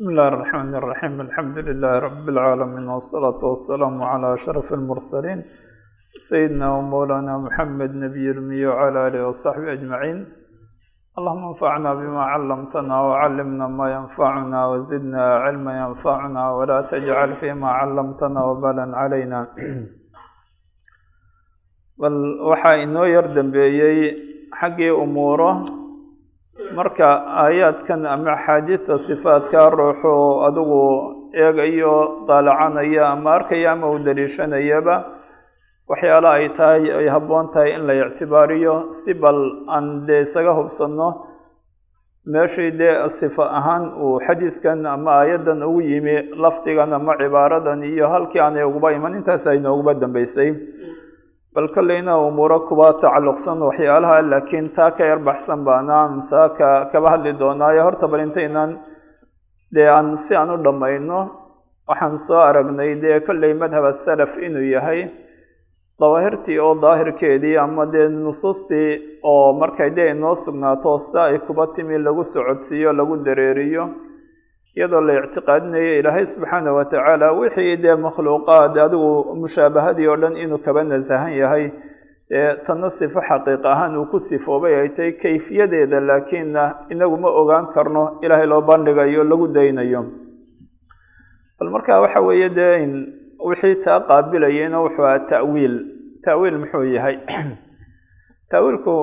بسم الله الرحمن الرحيم الحمد لله رب العالمين والصلاة والسلام على أشرف المرسلين سيدنا ومولانا محمد نبي المي وعلى آله وصحبه أجمعين اللهم انفعنا بما علمتنا وعلمنا ما ينفعنا وزدنا علما ينفعنا ولا تجعل فيما علمتنا وبالا علينا bal waxaa inoo yar dambeeyey xaggii umuuro marka aayaadkan ama axaadiista sifaadka ruuxu adigu eegayo daalacanaya ama arkaya ama uu daliishanayaba waxyaalo ay tahay ay habboon tahay in la ictibaariyo. Si bal aan dee isaga hubsano meeshii dee sifa ahaan uu xadiidkan ama aayaddan ugu yimi lafdigan ama cibaaradan iyo halkii aanay uguba iman intaas ay nooguba dambeysay bal kolleyna umuuro kuba tacalluqsan waxyaalaha laakiin taa ka yar baxsan baanaan saa ka kaba hadli doonaayo horta bal intaynaan dee aan si aan u dhammayno waxaan soo aragnay dee kolley madhab asalaf inuu yahay dawaahirtii oo daahirkeedii ama dee nusuustii oo markay dee inoo sugnaato sida ay kuba timi lagu socodsiiyo lagu dareeriyo iyadoo la ictiqaadinayo ilaahay subxaana watacaala wixii dee makhluuqaad adigu mushaabahadii oo dhan inuu kaba nasahan yahay tanna sifo xaqiiq ahaan uu ku sifoobay ay tahay kayfiyadeeda laakiinna inagu ma ogaan karno ilaahay loo bandhigayo lagu daynayo. Bal marka waxa weeye dee wixii taa qaabilayeyna wuxuu aha ta'wiil. Ta'wiil muxuu yahay? Ta'wiilku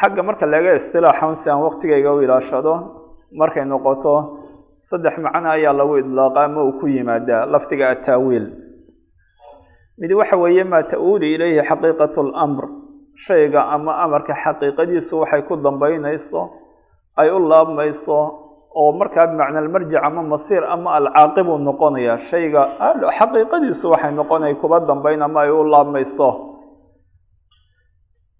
xagga marka laga istilaaxan si aan waqtigayga u ilaashado markay noqoto saddex macno ayaa lagu idlaaqa ama uu ku yimaadaa lafdiga ataawiil mid waxa weeye maa ta-uuli ilayhi xaqiiqatu lamr shayga ama amarka xaqiiqadiisu waxay ku dambaynayso ay u laabmayso oo markaa bimacna almarjic ama masiir ama alcaaqib uu noqonaya shayga xaqiiqadiisu waxay noqonay kuba dambayn ama ay u laabmayso.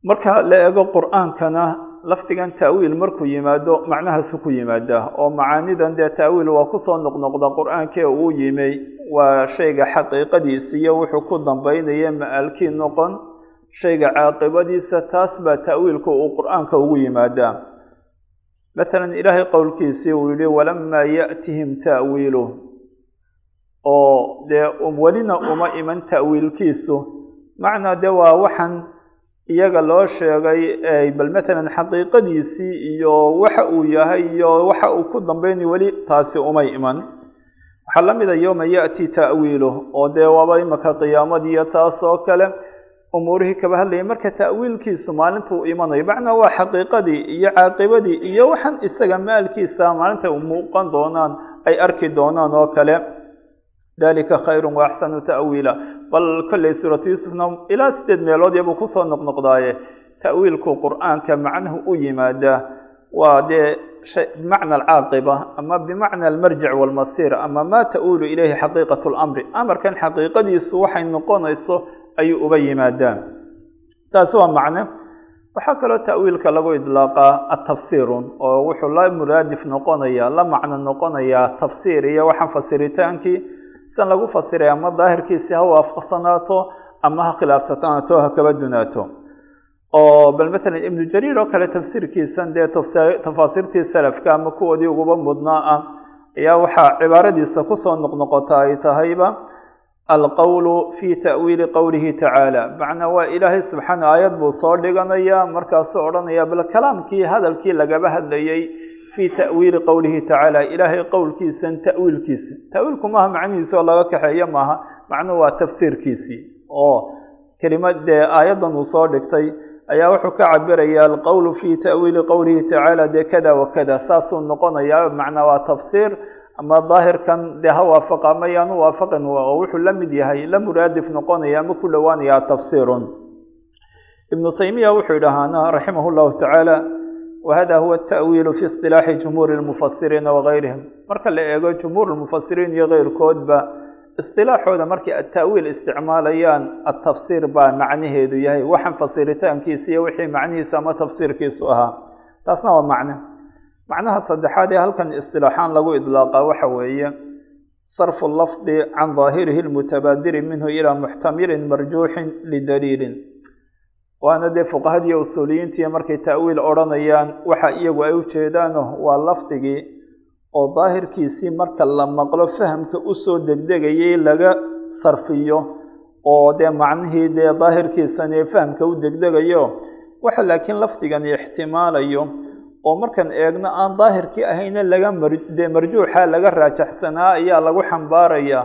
Marka la eego qur'aankana lafdigan ta'wiil markuu yimaado macnahaasu ku yimaadaa oo macaanidan dee ta'wiil waa ku soo noqnoqda qur'aankee uu yimi waa shayga xaqiiqadiisa iyo wuxuu ku dambaynaya ma-aalkii noqon shayga caaqibadiisa taas baa ta'wiilku uu qur'aanka ugu yimaadaa masalan ilaahay qowlkiisii uu yihi walamaa ya'tihim ta'wiilu. Oo dee welina uma iman ta'wiilkiisu. Macnaa dee waa waxaan iyaga loo sheegay bal matalan xaqiiqadiisii iyo waxa uu yahay iyo waxa uu ku dambaynay weli taasi umay iman. Waxaa la mida yowma ya'ti ta'wiiluh oo dee waaba imaka qiyaamadiiyo taas oo kale umuurihii kaba hadlayay. Marka ta'wiilkiisu maalintuu imanayo macnaa waa xaqiiqadii iyo caaqibadii iyo waxaan isaga maalkiisa maalinta u muuqan doonaan ay arki doonaan oo kale. Dalika khayru waaxsanu ta'wiila bal kolley suuratu yuusufna ilaa sideed meelood yabuu ku soo noqnoqdaaye. Ta'wiilku qur'aanka macnuhu u yimaadaa waa dee bimacna alcaaqiba ama bimacna almarjic walmasiir ama maa ta-uulu ilayhi xaqiiqatu lamri amarkan xaqiiqadiisu waxay noqonayso ayuu uba yimaadaa taasi waa macne. Waxaa kaloo ta'wiilka lagu idlaaqaa atafsiirun oo wuxuu la muraadif noqonaya la macno noqonayaa tafsiir iyo waxaan fasiritaankii san lagu fasiray ama daahirkiisi ha waafaqsanaato ama ha khilaafsanaato ha kaba dunaato. Oo bal matalan ibnu jariir oo kale tafsiirkiisan dee tafaasiirtii salafka ama kuwoodii uguba mudnaa ah ayaa waxaa cibaaradiisa ku soo noqnoqota ay tahayba alqowlu fi ta'wiili qowlihi tacaala macnaa waa ilaahay subxaana aayad buu soo dhiganaya markaasuu odhanaya bal kalaamkii hadalkii lagaba hadlayay fi ta'wiili qowlihi tacaala ilaahay qowlkiisan ta'wiilkiisa. Ta'wiilku maaha macnihiisi oo laga kaxeeyo maaha macnuhu waa tafsiirkiisii. Oo kelimad dee aayaddan uu soo dhigtay ayaa wuxuu ka cabiraya alqowlu fi ta'wiili qowlihi tacaala dee kada wa saasuu noqonayaa macnaa waa tafsiir ama daahirkan dee ha waafaqa ama yaanu waafaqin oo wuxuu la mid yahay la muraadif noqonaya ama ku dhowaanaya tafsiirun. Ibnu taymiya wuxuu yidhahaana raximah llahu tacaala whada huwa ta'wiilu fi isilaaxi jumhuuri lmufasiriina wagayrihim marka la eego jumhuur lmufasiriin iyo keyrkoodba isilaaxooda markay ata'wiil isticmaalayaan atafsiir baa macnaheedu yahay. Waxaan fasiritaankiisa iyo wixii macnihiisa ama tafsiirkiisu ahaa. Taasna waa macne macnaha saddexaad ee halkan istilaaxaan lagu idlaaqa waxa weeye sarfu lafdi can daahirihi lmutabaadiri minhu ilaa muxtamilin marjuuxin lidaliilin waana dee fuqahadii usuuliyiintii markay ta'wiil odhanayaan waxa iyagu ay ujeedaano waa lafdigii oo daahirkiisii marka la maqlo fahamka u soo degdegayay laga sarfiyo oo dee macnihii dee daahirkiisani fahamka u degdegayo waxa laakiin lafdigani ixtimaalayo oo markan eegno aan daahirkii ahayna laga mardee marjuuxa laga raajaxsanaa ayaa lagu xambaaraya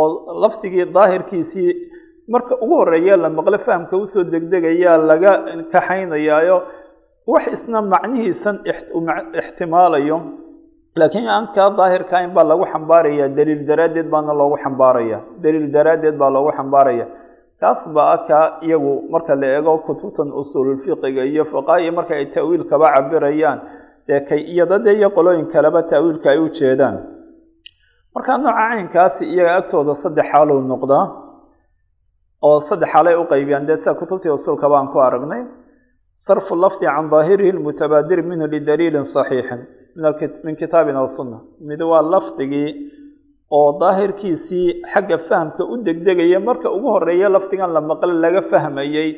oo lafdigii daahirkiisii marka ugu horreeya la maqlo fahamka u soo degdegayaa laga kaxaynayaayo wax isna macnihiisan ixtimaalayo. Laakiin aan kaa daahirkahayn baa lagu xambaaraya daliil daraaddeed baana loogu xambaaraya. Daliil daraaddeed baa loogu xambaaraya. Kaas baa kaa iyagu marka la eego kutubtan usuululfiqiga iyo fuqaaiyo marka ay ta'wiil kaba cabirayaan dee kay iyodade iyo qolooyin kaleba ta'wiilka ay u jeedaan. Marka nooca caynkaasi iyaga agtooda saddex xaalou noqdaa oo saddex xaalay u qaybiyaan dee sida kutubtii usuulka baan ku aragnay sarfu lafdi can daahirihi lmutabaadir minhu lidaliilin saxiixin min kitaabina wasunna mid waa lafdigii oo daahirkiisii xagga fahamka u degdegaya marka ugu horreeya lafdigan la maqle laga fahmayey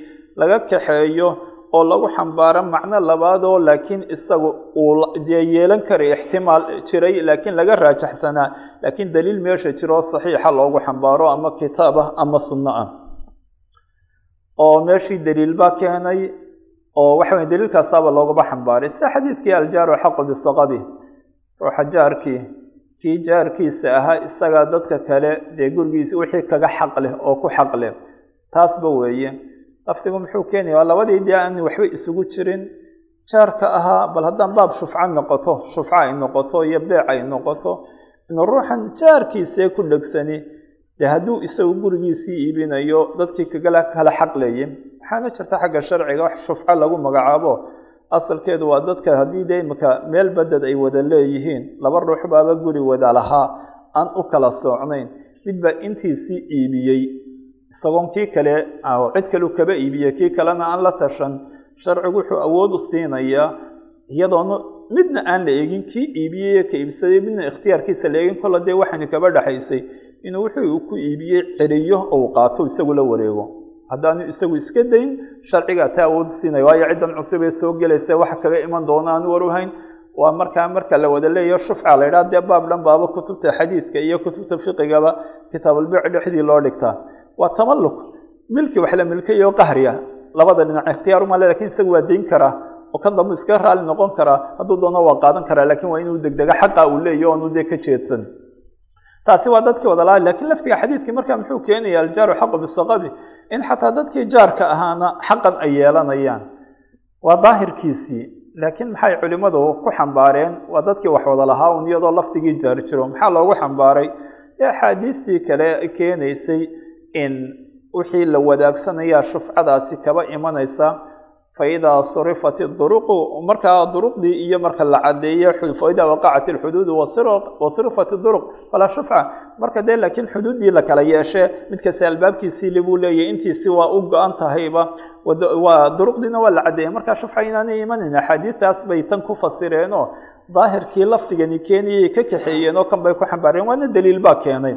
laga kaxeeyo oo lagu xambaaro macno labaadoo laakiin isagu uu dee yeelan karay ixtimaal jiray laakiin laga raajaxsanaa laakiin daliil meesha jiroo saxiixa loogu xambaaro ama kitaab ah ama sunno ah oo meeshii daliil baa keenay oo waxa weye daliilkaasaaba loogaba xambaaray sida xadiidkii aljaaru xaqu bisaqabi ruuxa jaarkii kii jaarkiisa ahaa isagaa dadka kale dee gurigiisa wixii kaga xaq leh oo ku xaq leh. Taasba weeye. Lafdigu muxuu keenaya waa labadii dee waxba isugu jirin. Jaarka ahaa bal haddaan baab shufca noqoto shufca ay noqoto iyo beec ay noqoto inuu ruuxan jaarkiisee ku dhegsani dee hadduu isagu gurigiisii iibinayo dadkii kagala kala xaq leeye waxaana jirta xagga sharciga wax shufco lagu magacaabo. Asalkeedu waa dadka haddii de imika meel baded ay wada leeyihiin laba ruux baaba guri wada lahaa aan u kala soocnayn. Mid baa intiisii iibiyey isagoon kii kale cid kalu kaba iibiyey kii kalena aan la tashan. Sharcigu wuxuu awood u siinayaa iyadoona midna aan la eegin kii iibiyey ka iibsaday midna ikhtiyaarkiisa la eegin kolla dee waxaani kaba dhexaysay inuu wuxuu ku iibiyey celiyo ou qaato isagu la wareego. Haddaanu isagu iska dayn sharciga taa awood siinaya waayo ciddan cusub ee soo gelaysa waxa kaga iman doona aan waruhayn waa markaa marka la wada leeyaho shufca la yidhaha dee baab dhan baaba kutubta xadiidka iyo kutubta fiqigaba kitaabulbic dhexdii loo dhigtaa. Waa tamalluk milki wax la milkayo qahriya labada dhinac ikhtiyaar uma le laakiin isagu waa dayn karaa oo kan dambu iska raali noqon karaa. Hadduu doono waa qaadan karaa laakiin waa inuu degdega xaqa uu leeyahy oonu dee ka jeedsan taasi waa dadkii wada laha laakiin laftiga xadiidkii marka muxuu keenaya aljaaru xaqu bisaqabi in xataa dadkii jaarka ahaana xaqan ay yeelanayaan. Waa daahirkiisii. Laakiin maxay culimadu ku xambaareen? Waa dadkii wax wada lahaa un iyadoo lafdigii jaar jiro. Maxaa loogu xambaaray? Ee axaadiistii kale keenaysay in wixii la wadaagsanaya shufcadaasi kaba imanaysa faidaa surifat duruqu markaa duruqdii iyo marka la cadeeyo faidaa waqacat ilxuduudu wasirifat duruq falaa shufca marka dee laakiin xuduuddii la kala yeeshe mid kasta albaabkiisii libuu leeyahy intiisi waa u go-an tahayba waa duruqdiina waa la cadeeyey markaa shufca inaanay imanin axaadiistaas bay tan ku fasireenoo daahirkii lafdigani keenayay ka kaxeeyeen oo kan bay ku xambaareen waana daliil baa keenay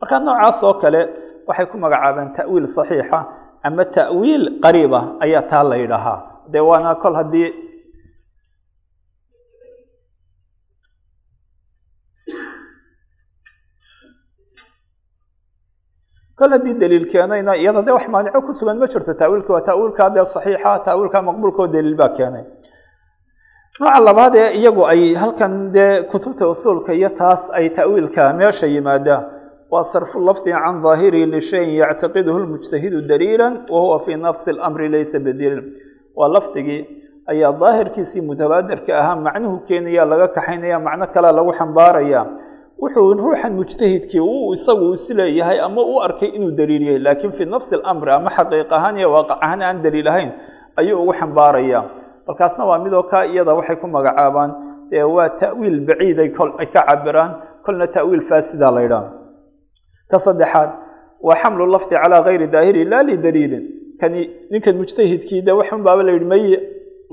marka noocaas oo kale waxay ku magacaabeen ta'wiil saxiixa ama ta'wiil qariiba ayaa taa la yidhahaa dee waana kol haddii kol haddii daliil keenayna iyada dee wax maanico ku sugan ma jirto. Ta'wiilka waa ta'wiilkaa dee saxiixa ta'wiilkaa maqbuulka oo daliil baa keenay. Nooca labaad ee iyagu ay halkan dee kutubta usuulka iyo taas ay ta'wiilka meesha yimaadaan waa sarfu lafdi can daahirihi lishayin yactaqiduhu lmujtahidu daliila wa huwa fii nafsi اlamri laysa bidaliil waa lafdigii ayaa daahirkiisii mutabaadirka ahaa macnuhu keenaya laga kaxaynaya macno kale lagu xambaaraya. Wuxuu ruuxan mujtahidkii uu isagu is leeyahay ama u arkay inuu daliil yahay laakiin fii nafsi اlamri ama xaqiiq ahaan iyo waaqac ahaan aan daliil ahayn ayuu ugu xambaaraya. Markaasna waa midoo kaa iyada waxay ku magacaabaan waa ta'wiil baciid ay kol ay ka cabiraan kolna ta'wiil faasida la ydhaha ka saddexaad waa xamlu lafdi calaa gayri daahiri laa lidaliilin kani ninkan mujtahidkii de waxun baaba la yidhi maye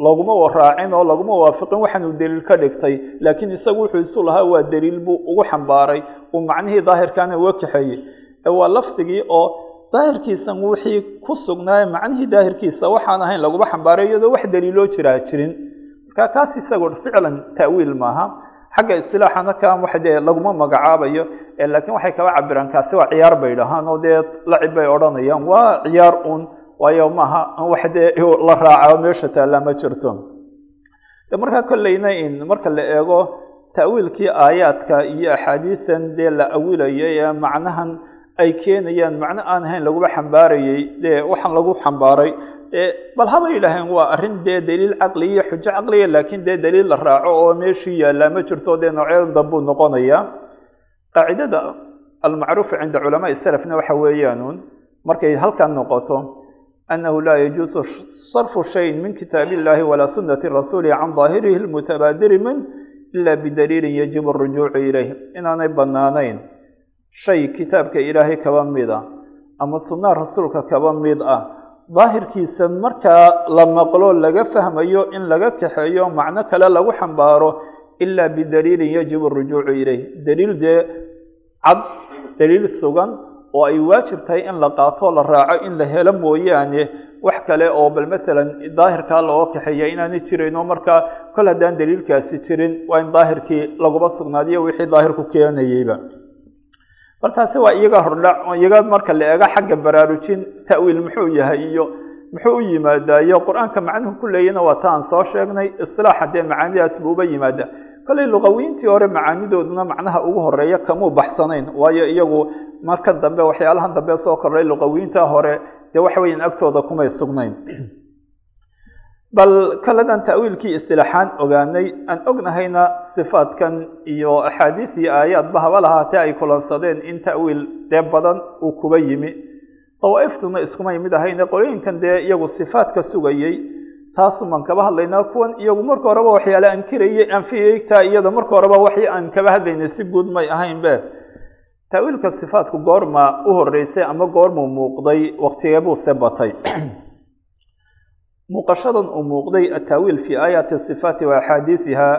looguma waraacin oo laguma waafiqin waxaanuu daliil ka dhigtay laakiin isagu wuxuu isu lahaa waa daliil buu ugu xambaaray uu macnihii daahirkaana uga kaxeeyey. Ee waa lafdigii oo daahirkiisan wixii ku sugnaaye macnihii daahirkiisa waxaan ahayn laguma xambaaray iyadoo wax daliiloo jiraa jirin. Marka kaas isagu ficlan ta'wiil maaha xagga istilaaxana kan wax dee laguma magacaabayo laakiin waxay kaba cabiraan kaasi waa ciyaar bay dhahaan oo dee lacib bay odhanayaan. Waa ciyaar un waayo maaha wax dee la raaca meesha taallaa ma jirto. Markaa kolleyna in marka la eego ta'wiilkii aayaadka iyo axaadiisan dee la awilayay ee macnahan ay keenayaan macno aan ahayn laguba xambaarayey dee waxaan lagu xambaaray bal habay yidhaaheen waa arrin dee daliil caqliya xujo caqliya laakiin dee daliil la raaco oo meeshii yaallaa ma jirto dee noocyada dambuu noqonaya. Qaacidada almacruufa cinda culamaai salafna waxa weeyaanuun markay halkan noqoto annahu laa yajuusu sarfu shayin min kitaabi illaahi walaa sunnati rasuuli can daahirihi lmutabaadiri min ila bidaliilin yajibu arujuucu ilayh inaanay banaanayn shay kitaabka ilaahay kaba mid ah ama sunnaa rasuulka kaba mid ah daahirkiisa marka la maqlo laga fahmayo in laga kaxeeyo macno kale lagu xambaaro ilaa bidaliilin yajibu rujuucu ilayh. Daliil dee cad daliil sugan oo ay waajib tahay in la qaato la raaco in la helo mooyaane wax kale oo bal maalan daahirkaa looga kaxeeya inaanay jirayno marka kol haddaan daliilkaasi jirin waa in daahirkii laguba sugnaadiyo wixii daahirku keenayeyba bal taasi waa iyaga hordhac iyaga marka la eego xagga baraarujin ta'wiil muxuu yahay iyo muxuu u yimaadaa iyo qur'aanka macnuhu ku leeyana waa ta aan soo sheegnay isilaaxa dee macaanidaas buuba yimaada kollay luqawiintii hore macaanidooduna macnaha ugu horreeya kamuu baxsanayn waayo iyagu marka dambe waxyaalahan dambe soo kordhay luqawiinta hore dee waxa weyan agtooda kumay sugnayn bal kaladan ta'wiilkii istilaaxaan ogaanay aan ognahayna sifaadkan iyo axaadiis aayaadba haba lahaatee ay kulansadeen in ta'wiil dee badan uu kuba yimi. Dawaa'iftuna iskumay mid ahayne qolooyinkan dee iyagu sifaadka sugayey taasumaan kaba hadlaynaa kuwan iyagu marka horeba waxyaale ankirayay anfiyeytaa iyada marka horeba waxi aan kaba hadlaynay si guud may ahaynbe ta'wiilka sifaatku goorma u horeysay ama goormuu muuqday waktigeebuu se batay muuqashadan uu muuqday ataawiil fii aayaati sifaati wa axaadiisiha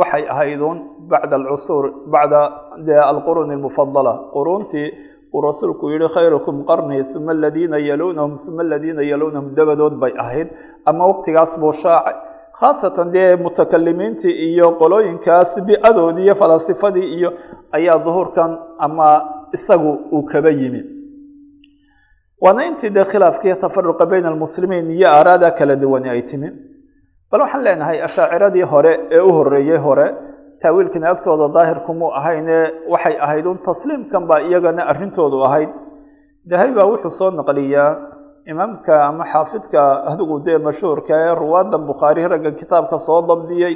waxay ahayduun bacda alcusuur bacda de alquruuni almufadala quruuntii uu rasuulku yihi khayrukum qarnii uma aladiina yaluunahum uma aladiina yaluunahum dabadood bay ahayd. Ama waqtigaas buu shaacay khaasatan dee mutakalimiintii iyo qolooyinkaas bi-adoodii iyo falasifadii iyo ayaa duhuurkan ama isagu uu kaba yimi waana intii dee khilaafkiiyo tafaruqa bayna almuslimiin iyo aaraada kala duwani ay timi. Bal waxaan leenahay ashaaciradii hore ee u horeeyey hore taawiilkana agtooda daahirkumuu ahayne waxay ahayd un tasliimkan baa iyagana arrintoodu ahayd. Dahabi baa wuxuu soo naqliyaa imaamka ama xaafidka adigu dee mashhuurka ee ruwaadan bukhaari ragga kitaabka soo dabdiyey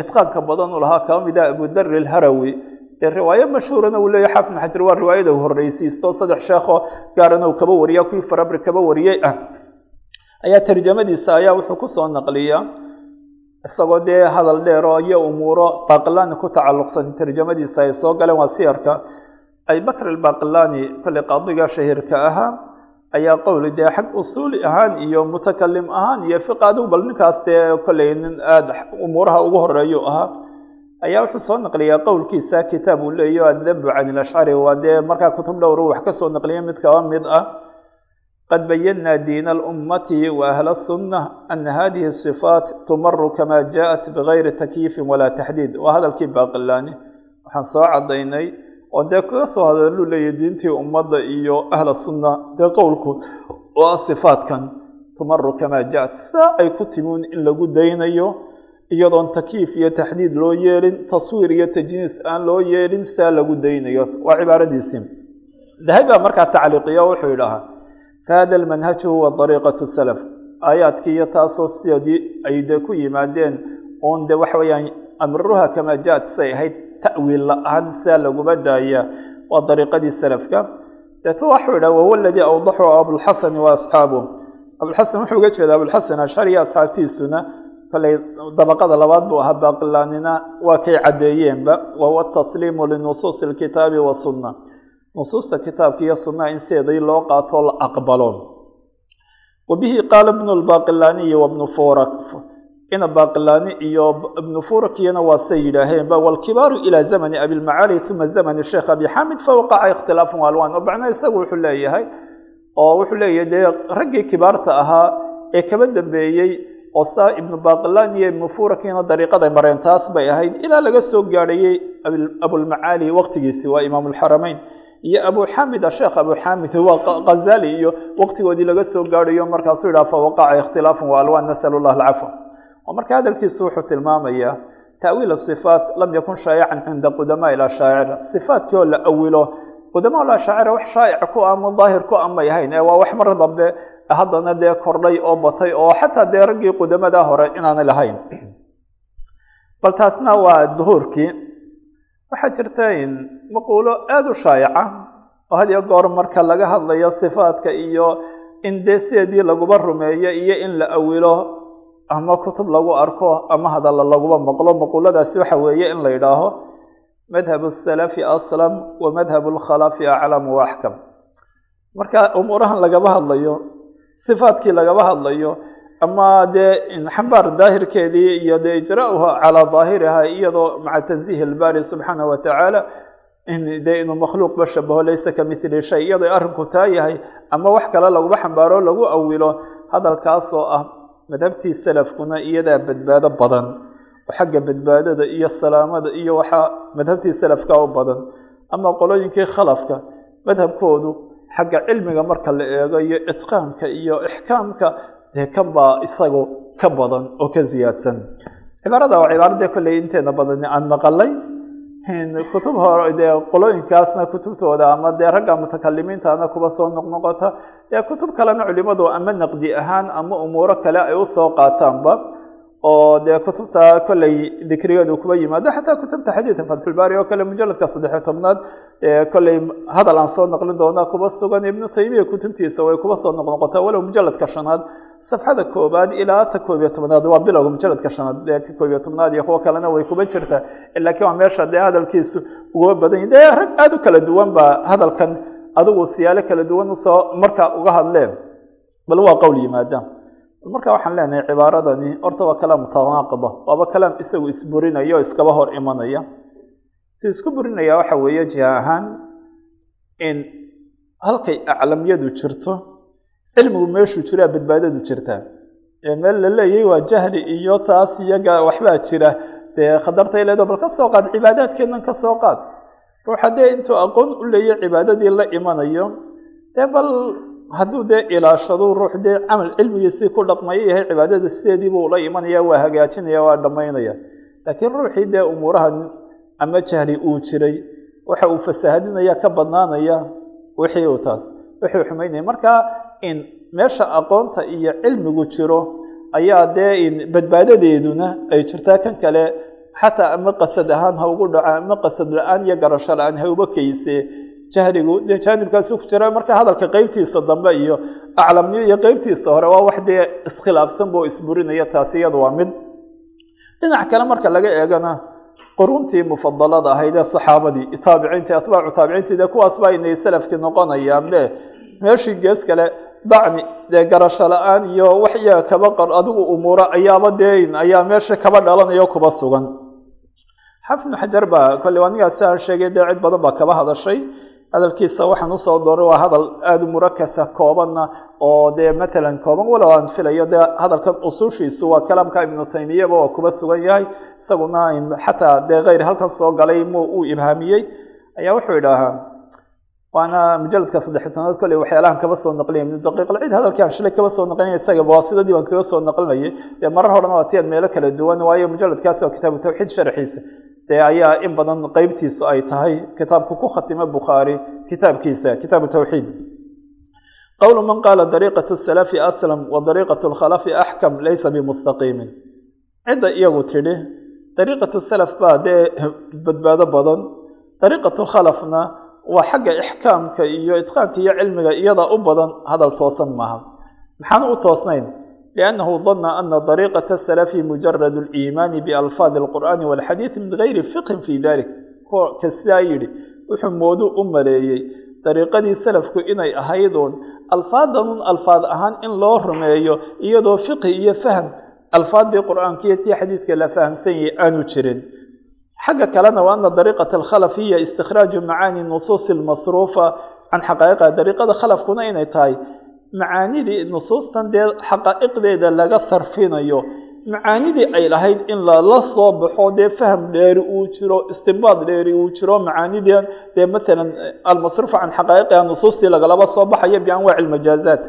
itqaanka badan u lahaa kaba ah abudari alharawi dee riwaayo mashhuurana uu leeyahy xaafid xajar waa riwaayada u horreysiisto saddex sheekho gaarana uu kaba wariya kuwii farabri kaba wariyey ah ayaa tarjamadiisa ayaa wuxuu ku soo naqliyaa isagoo dee hadal dheero iyo umuuro baqilani ku tacalluqsan tarjamadiisa ay soo galeen. Waa siyarka abibakr albaqilani kolley qaadiga shahiirka ahaa ayaa qowli dee xag usuuli ahaan iyo mutakalim ahaan iyo fiq adigu bal ninkaas dee kolley nin aada umuuraha ugu horeeyu ahaa ayaa wuxuu soo naqliyaa qowlkiisa kitaab uu leeyo addabu can ilashcari waa dee markaa kutub dhowru wax ka soo naqliya mid kaba mid ah qad bayana diina alummati wa ahla sunna ana hadihi sifaat tumaru kama jaءat bigayri takyiifin walaa taxdiid. Waa hadalkii baqilani waxaan soo cadaynay oo dee kaga soo hadaluu leeyahy diintii ummadda iyo ahla sunna dee qowlku ah sifaatkan tumaru kama jaءat saa ay ku timuun in lagu daynayo iyadoon takyiif iyo taxdiid loo yeelin taswiir iyo tajniis aan loo yeelin saa lagu daynayo. Waa cibaaradiisii. Dahabi baa markaa tacliiqiya wuxuu yidhaahaa fahada almanhaju huwa dariiqatu salaf. Aayaadkii iyo taasoo sidii ay dee ku yimaadeen oon de waxa weeyaan amruha kama jaat say ahayd ta'wiil la'aan saa laguma daaya waa dariiqadii salafka. Deeto waxuu yidhaha wahuwa aladii awdaxu abulxasani wa asxaabuh abulxasan wuxuu uga jeeda abulxasan ashcari iyo asxaabtiisuna kolley dabaqada labaad buu ahaa baqilaanina waa kay caddeeyeenba wahuwa tasliimu linusuusi alkitaabi wasunna nusuusta kitaabka iyo sunnaha in sideedii loo qaato la aqbalo wa bihi qaala ibnu lbaqilaniyi wabnu furak ina baqilani iyo ibnu furakiyana waa say yidhaaheenba walkibaaru ilaa zamani abilmacaali uma zamani sheekh abi xamid fawaqaca ikhtilaafun alwan oo macnaa isagu wuxuu leeyahay oo wuxuu leeyahay dee raggii kibaarta ahaa ee kaba dambeeyey oo ibnu baqilan iyo ibnu furakiina dariiqaday mareen taas bay ahayd. Ilaa laga soo gaadhayey abulmacaali waqtigiisi waa imaam lxarameyn iyo abu xamid asheekh abu xamid waa khazali iyo waqtigoodii laga soo gaadhayo markaasuu yidhaha fawaqaca ikhtilaafun wa alwan nasalu llah alcafwa. Oo marka hadalkiisu wuxuu tilmaamayaa ta'wiil sifaat lam yakun shaayican cinda qudamaa ilashaacira sifaatkii oo la awilo qudamaa ilashaacira wax shaa'ic ku ama daahir ku amay ahayn ee waa wax mar dambe haddana dee kordhay oo batay oo xataa dee raggii qudamada hore inaanay lahayn. Bal taasna waa duhuurkii. Waxaa jirta maquulo aada u shaayaca oo had iyo goor marka laga hadlayo sifaadka iyo in dee sideedii laguba rumeeyo iyo in la awilo ama kutub lagu arko ama hadalla laguba maqlo maquuladaasi waxa weeye in la yidhaaho madhabu salafi aslam wa madhabu lkhalafi aclamu waaxkam marka umuurahan lagaba hadlayo sifaadkii lagaba hadlayo ama dee xambaar daahirkeedii iyo dee ijra'uha calaa daahiriha iyadoo maca tanziih ilbaari subxaana wa tacaala dee inuu makhluuqba shabaho laysa ka mithli shay iyadoo arrinku taa yahay ama wax kale laguba xambaaro lagu awilo hadalkaasoo ah madhabtii salafkuna iyadaa badbaado badan. Oo xagga badbaadada iyo salaamada iyo waxaa madhabtii salafka u badan. Ama qolooyinkii khalafka madhabkoodu xagga cilmiga marka la eego iyo itqaanka iyo ixkaamka dee kan baa isagu ka badan oo ka ziyaadsan. Cibaarada waa cibaarade kolley inteena badan aan maqalay. Kutub hore dee qolooyinkaasna kutubtooda ama dee ragga mutakalimiintana kuba soo noqnoqota. Dee kutub kalena culimadu ama naqdi ahaan ama umuuro kale ay u soo qaataanba oo dee kutubta kolley dikrigeedu kuba yimaado xataa kutubta xadiidka fatxulbaari oo kale mujaladka saddexiyo tobnaad kolley hadal aan soo naqlin doona kuba sugan ibnu taymiya kutubtiisa way kuba soo noqnoqota walow mujaladka shanaad safxada koobaad ilaa ta koob iyo tobnaad waa bilowga mujaladka shanaad ee ka koob iyo tobnaad iyo kuwo kalena way kuba jirtaa laakiin waa meesha dee hadalkiisu uga badan yahi dee rag aada u kala duwan baa hadalkan adigu siyaalo kala duwan u soo marka uga hadleen bal waa qowl yimaada marka waxaan leenahay cibaaradani horta waa kalaam mutanaaqida waaba kalaam isagu isburinaya oo iskaba hor imanaya. Si isku burinaya waxa weeye jiha ahaan in halkay aclamyadu jirto cilmigu meeshuu jiraa badbaadadu jirtaa meel la leeyahy waa jahli iyo taas iyaga waxbaa jira. Dee khatartay leedo bal ka soo qaad cibaadaadkeennan ka soo qaad. Ruux haddee intuu aqoon u leeyahy cibaadadii la imanayo dee bal hadduu dee ilaashado ruux dee camal cilmigiisii ku dhaqmayo yahay cibaadada sideediibu ula imanaya waa hagaajinaya waa dhammaynaya. Laakiin ruuxii dee umuurahan ama jahli uu jiray waxa uu fasahadinaya ka badnaanaya wixii uu taas wixii xumaynaya. Marka in meesha aqoonta iyo cilmigu jiro ayaa dee in badbaadadeeduna ay jirtaa kan kale. Xataa ama qasad ahaan ha ugu dhaco ama qasad la'aan iyo garasho la'aan ha uba keyse jahligu dee jaanibkaasu ku jira. Marka hadalka qeybtiisa dambe iyo aclamniyo iyo qeybtiisa hore waa wax dee iskhilaafsan bo isburinaya taasi iyadu waa mid. Dhinac kale marka laga eegana quruntii mufadalada ahayd ee saxaabadii taabiciintii atbaacu taabiciintii dee kuwaas baa inay salafkii noqonayaan de meeshii gees kale dacni dee garasho la'aan iyo wax iyaga kaba qar adigu umuuro ayaaba dee ayaa meesha kaba dhalanayo kuba sugan. Xafnu xajar baa kolley anigaasi aan sheegay dee cid badan baa kaba hadashay hadalkiisa waxaan u soo dooray waa hadal aada u murakasa koobanna oo dee matalan kooban walow aan filayo. Dee hadalkan usushiisu waa kalaamka ibnu taymiyaba waa kuba sugan yahay. Isaguna xataa dee keyr halkan soo galay mu uu ibhaamiyey. Ayaa wuxuu idhaahaa waana mujaladka saddex tobnaad kolley waxyaalahan kaba soo naqlinay ibnu daqiiq alciid hadalkii aan shalay kaba soo naqlinay isagaba waa sidadii baan kaga soo naqlinayay. Dee marar horena waa tiyan meelo kala duwan waayo mujaladkaasi oo kitaabu tawxiid sharxiisa dee ayaa in badan qeybtiisu ay tahay kitaabku ku khatimo bukhaari kitaabkiisa kitaabu tawxiid. Qowlu man qaala dariiqat salafi aslam wa dariiqat lkhalafi axkam laysa bimustaqiimin. Cidda iyagu tidhi dariiqatu salaf baa dee badbaado badan. Dariiqatu khalafna waa xagga ixkaamka iyo itqaanka iyo cilmiga iyada u badan hadal toosan maaha. Maxaan u toosnayn dariiqata salafi mujarad liimaani bialfaadi alqur'aani walxadiidi min gayri fiqhin fi dalik ka sidaa yidhi wuxuu moodu u maleeyey dariiqadii salafku inay ahayduun alfaadanun alfaad ahaan in loo rumeeyo iyadoo fiqhi iyo fahm alfaaddii qur'aanka iyo tii xadiidka la fahamsan yahay aanu jirin xagga kalena waa ana dariiqata alkhalaf hiya istikhraaju macaani nusuusi lmasruufa can xaqaa'iqa dariiqada khalafkuna inay tahay macaanidii nusuustan dee xaqaa'iqdeeda laga sarfinayo macaanidii ay lahayd in lala soo baxo dee faham dheeri uu jiro istinbaad dheeri uu jiro macaanidii dee matalan almasruufa can xaqaa'iqiha nusuustii lagalaba soo baxayo bianwaaci lmajaazaat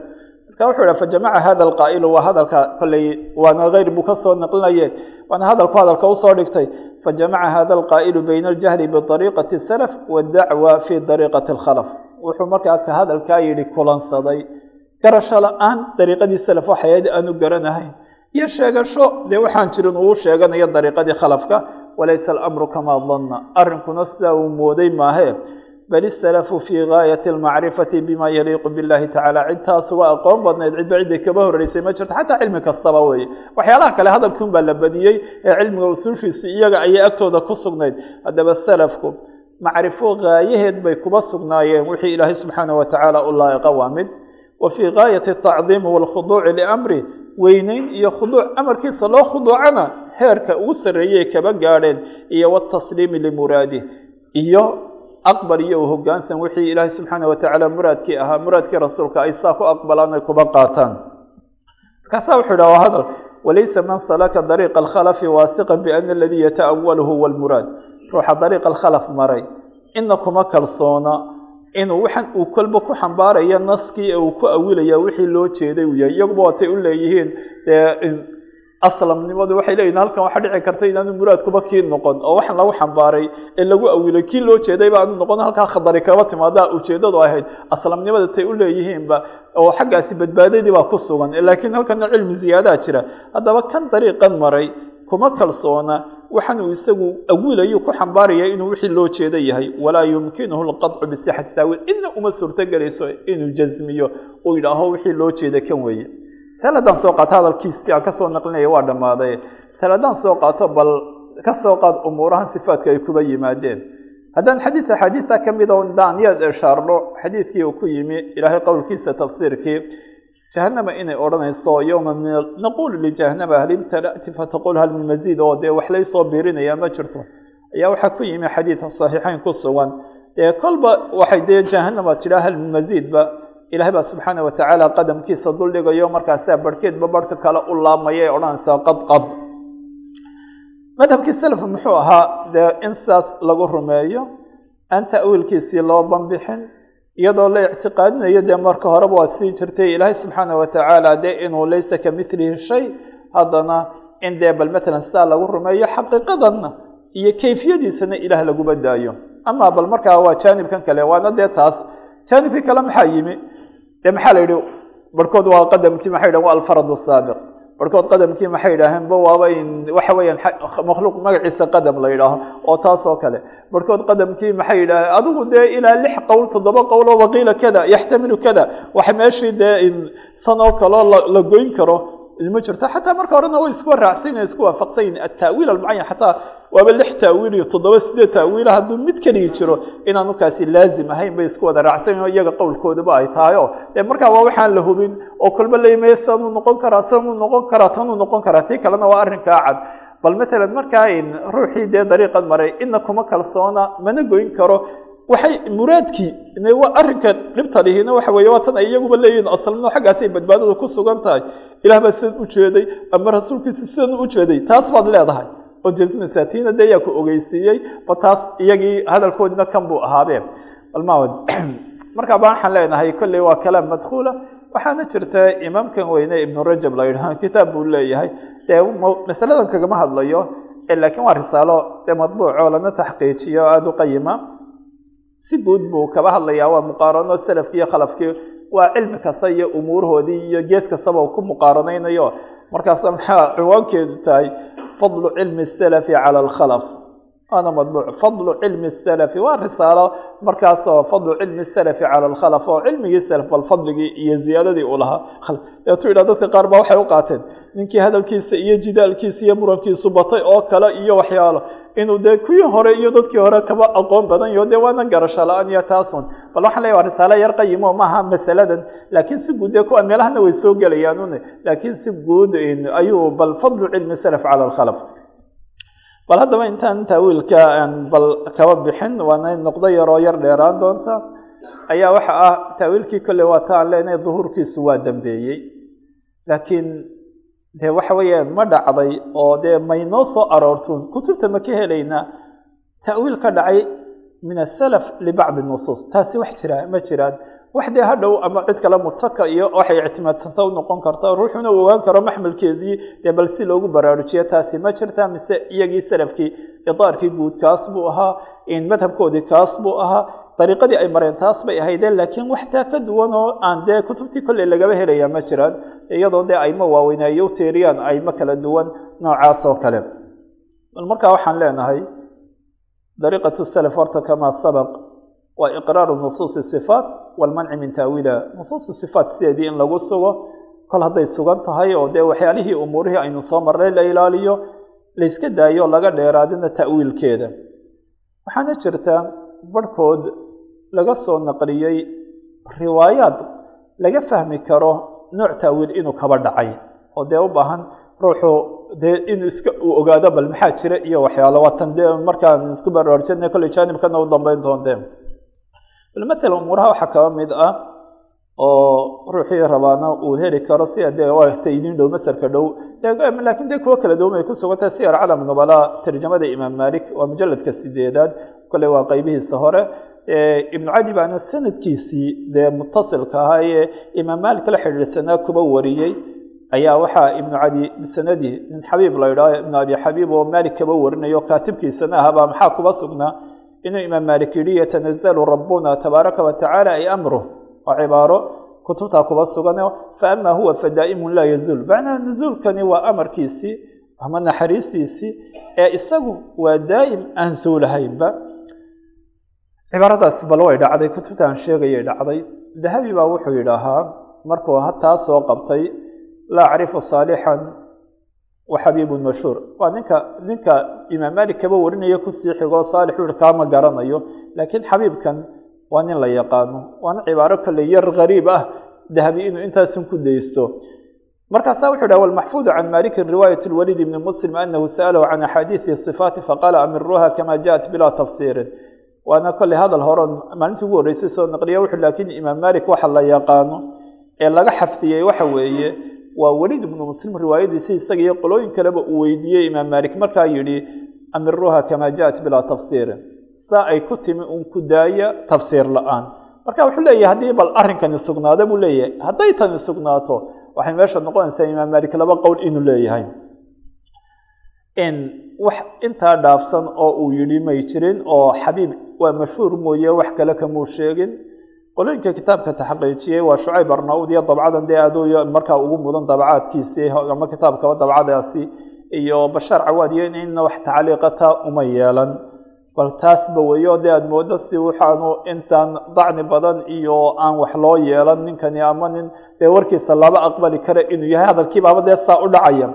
marka wuxuu yidhaha fajamaca hada alqaa'ilu waa hadalka kolley waana hayr buu ka soo naqlinaye waana hadalku hadalka u soo dhigtay. Fajamaca hada alqaa'ilu bayna aljahli biطariiqati salaf waddacwa fi dariiqati alkhalaf. Wuxuu markaa ka hadalkaa yidhi kulansaday garasho la'aan dariiqadii salaf waxayd aanu garanahayn. Iyo sheegasho dee waxaan jirin uu sheeganayo dariiqadii khalafka walaysa alamru kamaa danna arrinkuna sidaa uu mooday maahe bal isalafu fii gaayati almacrifati bima yaliiqu billahi tacala cidtaas uga aqoon badnayd cidba cidday kaba horeysay ma jirto xataa cilmi kastaba weeye. Waxyaalaha kale hadalkuun baa la badiyey ee cilmiga usuushiisi iyaga ayay agtooda ku sugnayd. Haddaba salafku macrifo gaayaheed bay kuba sugnaayeen. Wixii ilaahay subxaana wa tacaala u laa'iqa waa mid wa fii gaayati atacdiimi waalkhuduuci liamri weyneyn iyo khuduuc amarkiisa loo khuduucana heerka ugu sarreeyay kaba gaadheen iyo watasliimi limuraadih iyo aqbal iyo u hoggaansan wixii ilaahay subxaana wa tacaala muraadkii ahaa muraadkii rasuulka ay saa ku aqbalaan ay kuba qaataan. Markaasaa wuxuu yidhah waa hadal walaysa man salaka dariiqa alkhalafi waasiqan biana aladii yata'awaluhu huwa ruuxa dariiqa alkhalaf maray ina kuma kalsoona inuu waxan uu kolba ku xambaaraya naskii uu ku awilaya wixii loo jeeday uu yahay iyaguba watay u leeyihiin aslamnimadu waxay leeyihiin halkan waxaa dhici karta inaanu muraadkuba kii noqon oo waxaan lagu xambaaray ee lagu awilay. Kii loo jeeday ba aanu noqon halkaa khadari kaba timaada ujeedadu ahayd. Aslamnimada tay u leeyihiinba oo xaggaasi badbaadadii baa ku sugan. Laakiin halkana cilmi ziyaadaa jira. Haddaba kan dariiqan maray kuma kalsoona waxaan uu isagu awilayo ku xambaaraya inuu wixii loo jeeda yahay. Walaa yumkinuhu lqaطcu bisixati taawiil ina uma suurtogelayso inuu jasmiyo uu yidhaaho wixii loo jeeda kan weeye. Tal haddaan soo qaato hadalkiisi aan ka soo naqlinaya waa dhammaaday tal haddaan soo qaato bal ka soo qaad umuurahan sifaadka ay kuba yimaadeen. Haddaan xadiis axaadiista ka mid o daan yaad ishaarno xadiidkii uu ku yimi ilaahay qowlkiisa tafsiirkii jahanama inay odhanayso yowma min naqulu lijahanama hal imtala'ti fataqul hal min maziid oo dee wax laysoo biirinaya ma jirto ayaa waxaa ku yimi xadiid saxiixeyn ku sugan dee kolba waxay dee jahanama tidhaa hal min maziidba ilahay baa subxaana wa tacaala qadamkiisa duldhigayo markaasaa barhkeedba barhka kale u laamaya ee odhanaysaa qad qad madhabkii self muxuu ahaa dee in saas lagu rumeeyo aan ta'wiilkiisii loo banbixin iyadoo la ictiqaadinayo dee marka horeba waa sii jirtay ilaahay subxaana wa tacaala dee inuu laysa ka milihi shay haddana in dee bal matalan sidaa lagu rumeeyo xaqiiqadanna iyo kayfiyadiisana ilaah laguma daayo. Ama bal markaa waa jaanibkan kale waana dee taas jaanibkii kale maxaa yimi? Dee maxaa la yidhi barhkood waa qadamkii maxay yidhahen waa alfarad saabiq barhkood qadamkii maxay yidhaaheen ba waaba in waxa weeyaan makhluuq magaciisa qadam la yidhaaho oo taas oo kale. Barhkood qadamkii maxay yidhaaheen adigu dee ilaa lix qowl toddoba qowl oo waqiila kada yaxtamilu kada. Waxa meeshii dee san oo kaleo la goyn karo ma jirto xataa marka horena way isku raacsanyihin isku waafaqsanyihin ataawiil almucayan xataa waaba lix taawiil iyo toddoba sideed taawiila hadduu mid keligi jiro inaanu kaasi laazim ahayn bay isku wada raacsanyihin o iyaga qowlkoodaba ay tahay o dee markaa waa waxaan la hubin oo kolba laimaya sanuu noqon karaa sanuu noqon karaa tanuu noqon karaa tii kalena waa arrinkaa cad bal matalan markaa ruuxii dee dariiqan maray ina kuma kalsoona mana goyn karo waxay muraadkii waa arrinka dhibta lihina waxa weeye waa tan ay iyaguba leeyihiin aslno xaggaasay badbaadadu ku sugan tahay. Ilah baa sidan ujeeday ama rasuulkiisu sidan ujeeday taas baad leedahay. Oo jasmisa tiina dee yaa ku ogeysiiyey ba taas iyagii hadalkoodina kan buu ahaabee balmawad markaa ba waxaan leenahay kolley waa kalaam madkuula waxaana jirta imaamkan weyne ibnu rajab la yidhaha kitaab buu leeyahay. Dee masaladan kagama hadlayo laakiin waa risaalo dee madbuuc lana taxqiijiyo aada u qayima si guud buu kaba hadlayaa waa muqaarano salafkii iyo khalafkii. Waa cilmi kasta iyo umuurahoodii iyo gees kastaba ku muqaaranaynayo. Markaasa maxaa ciwaankeedu tahay? Fadlu cilmi salafi cala alkhalaf waana madbuuc fadlu cilmi salafi waa risaalo. Markaasoo fadlu cilmi salafi cala alkhalaf oo cilmigii salaf bal fadligii iyo ziyaadadii uu lahaa deetu yidhah dadka qaar baa waxay u qaateen ninkii hadalkiisa iyo jidaalkiisa iyo murankiisu batay oo kale iyo waxyaalo. Inuu dee kuwii hore iyo dadkii hore kaba aqoon badan yaho dee waana garasho la'aan iyo taasun bal waxaan leeya waa risaalo yar qayimo maaha masaladan. Laakiin si guud dee kuwa meelahana way soo gelayaan laakiin si guud ayuu bal fadlu cilmi salaf cala alkhalaf bal haddaba intaan taawiilka bal kaba bixin waana noqdo yaroo yar dheeraan doonta. Ayaa waxa ah taawiilkii kolley waa ta aan leenahay duhuurkiisu waa dambeeyey. Laakiin dee waxa weeyaan ma dhacday oo dee maynoo soo aroortuun kutubta ma ka helaynaa ta'wiil ka dhacay min asalaf libacdi nusuus. Taasi wax jira ma jiraan wax dee hadhow ama cid kale mutaka iyo waxay ictimaadsanta u noqon karta ruuxuna u ogaan karo maxmalkeedii dee bal si loogu baraarujiyo taasi ma jirta mise iyagii salafkii idaarkii guud kaas buu ahaa madhabkoodii kaas buu ahaa dariiqadii ay mareen taas bay ahaydeen laakiin wax taa ka duwan oo aan dee kutubtii kolley lagaba helaya ma jiraan iyadoo dee ayma waaweynaayo u teeriyaan ayma kala duwan noocaas oo kale. Bal markaa waxaan leenahay dariiqatu salaf horta kamaa sabaq waa iqraaru nusuusi sifaat walmanci min taawiiliha nusuusu sifaat sideedii in lagu sugo kol hadday sugan tahay oo dee waxyaalihii umuurihii aynu soo marnay la ilaaliyo layska daayo laga dheeraadina ta'wiilkeeda. Waxaana jirta barhkood laga soo naqliyey riwaayaad laga fahmi karo nooc taawiil inuu kaba dhacay oo dee u baahan ruuxu dee inuu iska ogaado bal maxaa jira iyo waxyaalo. Waatan dee markaan isku baraarujana kolley jaanibkana u dambeyn doonteen matala umuuraha waxaa kaba mid ah oo ruuxii rabaana uu heli karo sia dee idin dhow masarka dhow. Laakiin dee kuwo kala duwan ku sugantahay siyar calam nubala tarjamada imaam malik waa mujaladka sideedaad kolley waa qeybihiisa hore. Ibnu cadi baana sanadkiisii dee mutasilka ahaa ee imaam malik la xidhiidhsanaa kuba wariyey. Ayaa waxaa ibnu cadi bisanadi nin xabiib la idhaaho ibnu abi xabiib oo malik kaba warinayo kaatibkiisana ahabaa maxaa kuba sugnaa inuu imaam malik yidhi yatanazalu rabbuna tabaaraka watacaala ay amruh waa cibaaro kutubtaa kuba sugan faama huwa fadaa'imun laa yazuul macnaha nuzuulkani waa amarkiisii ama naxariistiisii ee isagu waa daa'im aan suulahaynba cibaaradaas bal way dhacday kutubtaan sheegayay dhacday dahabi baa wuxuu yidhaahaa markuu hataa soo qabtay laa acrifu saalixan wa xabiibun mashhuur waa ninka ninka imaam malik kaba warinaya ku sii xigoo saalix u kaama garanayo laakiin xabiibkan waa nin la yaqaano waana cibaaro kale yar gariib ah dahabi inuu intaasun ku daysto markaasaa wuxu dhaha walmaxfuudu can maliki riwaayat lwaliid ibni muslim anahu sa'alahu can axaadiidi sifaati faqaala amiruuha kama jaءat bilaa tafsiirin waana kolley hadal horon maalintii ugu horreysay soo naqliya wuxu laakiin imaam malik waxa la yaqaano ee laga xafdiyey waxa weeye waa weliid ibnu muslim riwaayadiisi isaga iyo qolooyin kaleba uu weydiiyey imaam malik markaa yidhi amiruuha kama jaءat bilaa tafsiirin saa ay ku timi un ku daaya tafsiir la'aan. Marka wuxuu leeyahay haddii bal arrinkani sugnaado buu leeyahay. Hadday tani sugnaato waxay meesha noqonaysaa imaam malik laba qowl inuu leeyahay. Wax intaa dhaafsan oo uu yidhi may jirin oo xabiib waa mashhuur mooye wax kale kamuu sheegin qolooyinka kitaabka taxqiijiyey waa shucayb arnaud iyo dabcadan dee aduu markaa ugu mudan dabcaadkiisii ama kitaabkaba dabcadaasi iyo bashaar cawaad iyo inna wax tacliiqata uma yeelan. Bal taasba weyo dee aada moodo si waxaanu intaan dacni badan iyo aan wax loo yeelan ninkani ama nin dee warkiisa laba aqbali kara inuu yahay hadalkiibaaba dee saa u dhacaya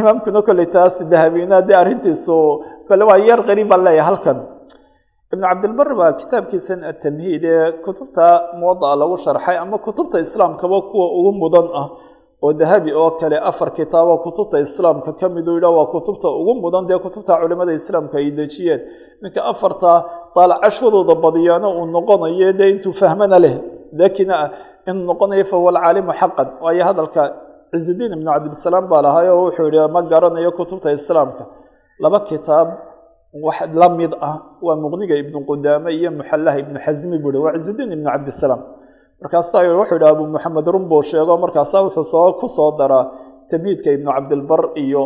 imaamkuna kolley taas dahabina dee arrintiisu kole waa yar qariib baan leeyahay halkan ibnu cabdilbar baa kitaabkiisan atamhiid ee kutubta muwada'a lagu sharxay ama kutubta islaamkaba kuwa ugu mudan ah oo dahabi oo kale. Afar kitaabo kutubta islaamka ka miduu yidhah waa kutubta ugu mudan dee kutubta culimada islaamka ay dejiyeen. Ninka afarta daalacashadooda badiyaano uu noqonayo dee intuu fahmana leh. Dakina ah inuu noqonayo fahuwa alcaalimu xaqan. Waayo hadalka cizudiin ibnu cabdilsalaam baa lahay oo wuxuu yihi ma garanayo kutubta islaamka. Laba kitaab wax la mid ah waa muqniga ibnu qudaame iyo muxallaha ibnu xasmi buu hi waa cizudiin ibnu cabdisalaam markaasaa wuxuu yidhi abu maxamed run buu sheego markaasaa wuxuu soo ku soo daraa tamhiidka ibnu cabdilbar iyo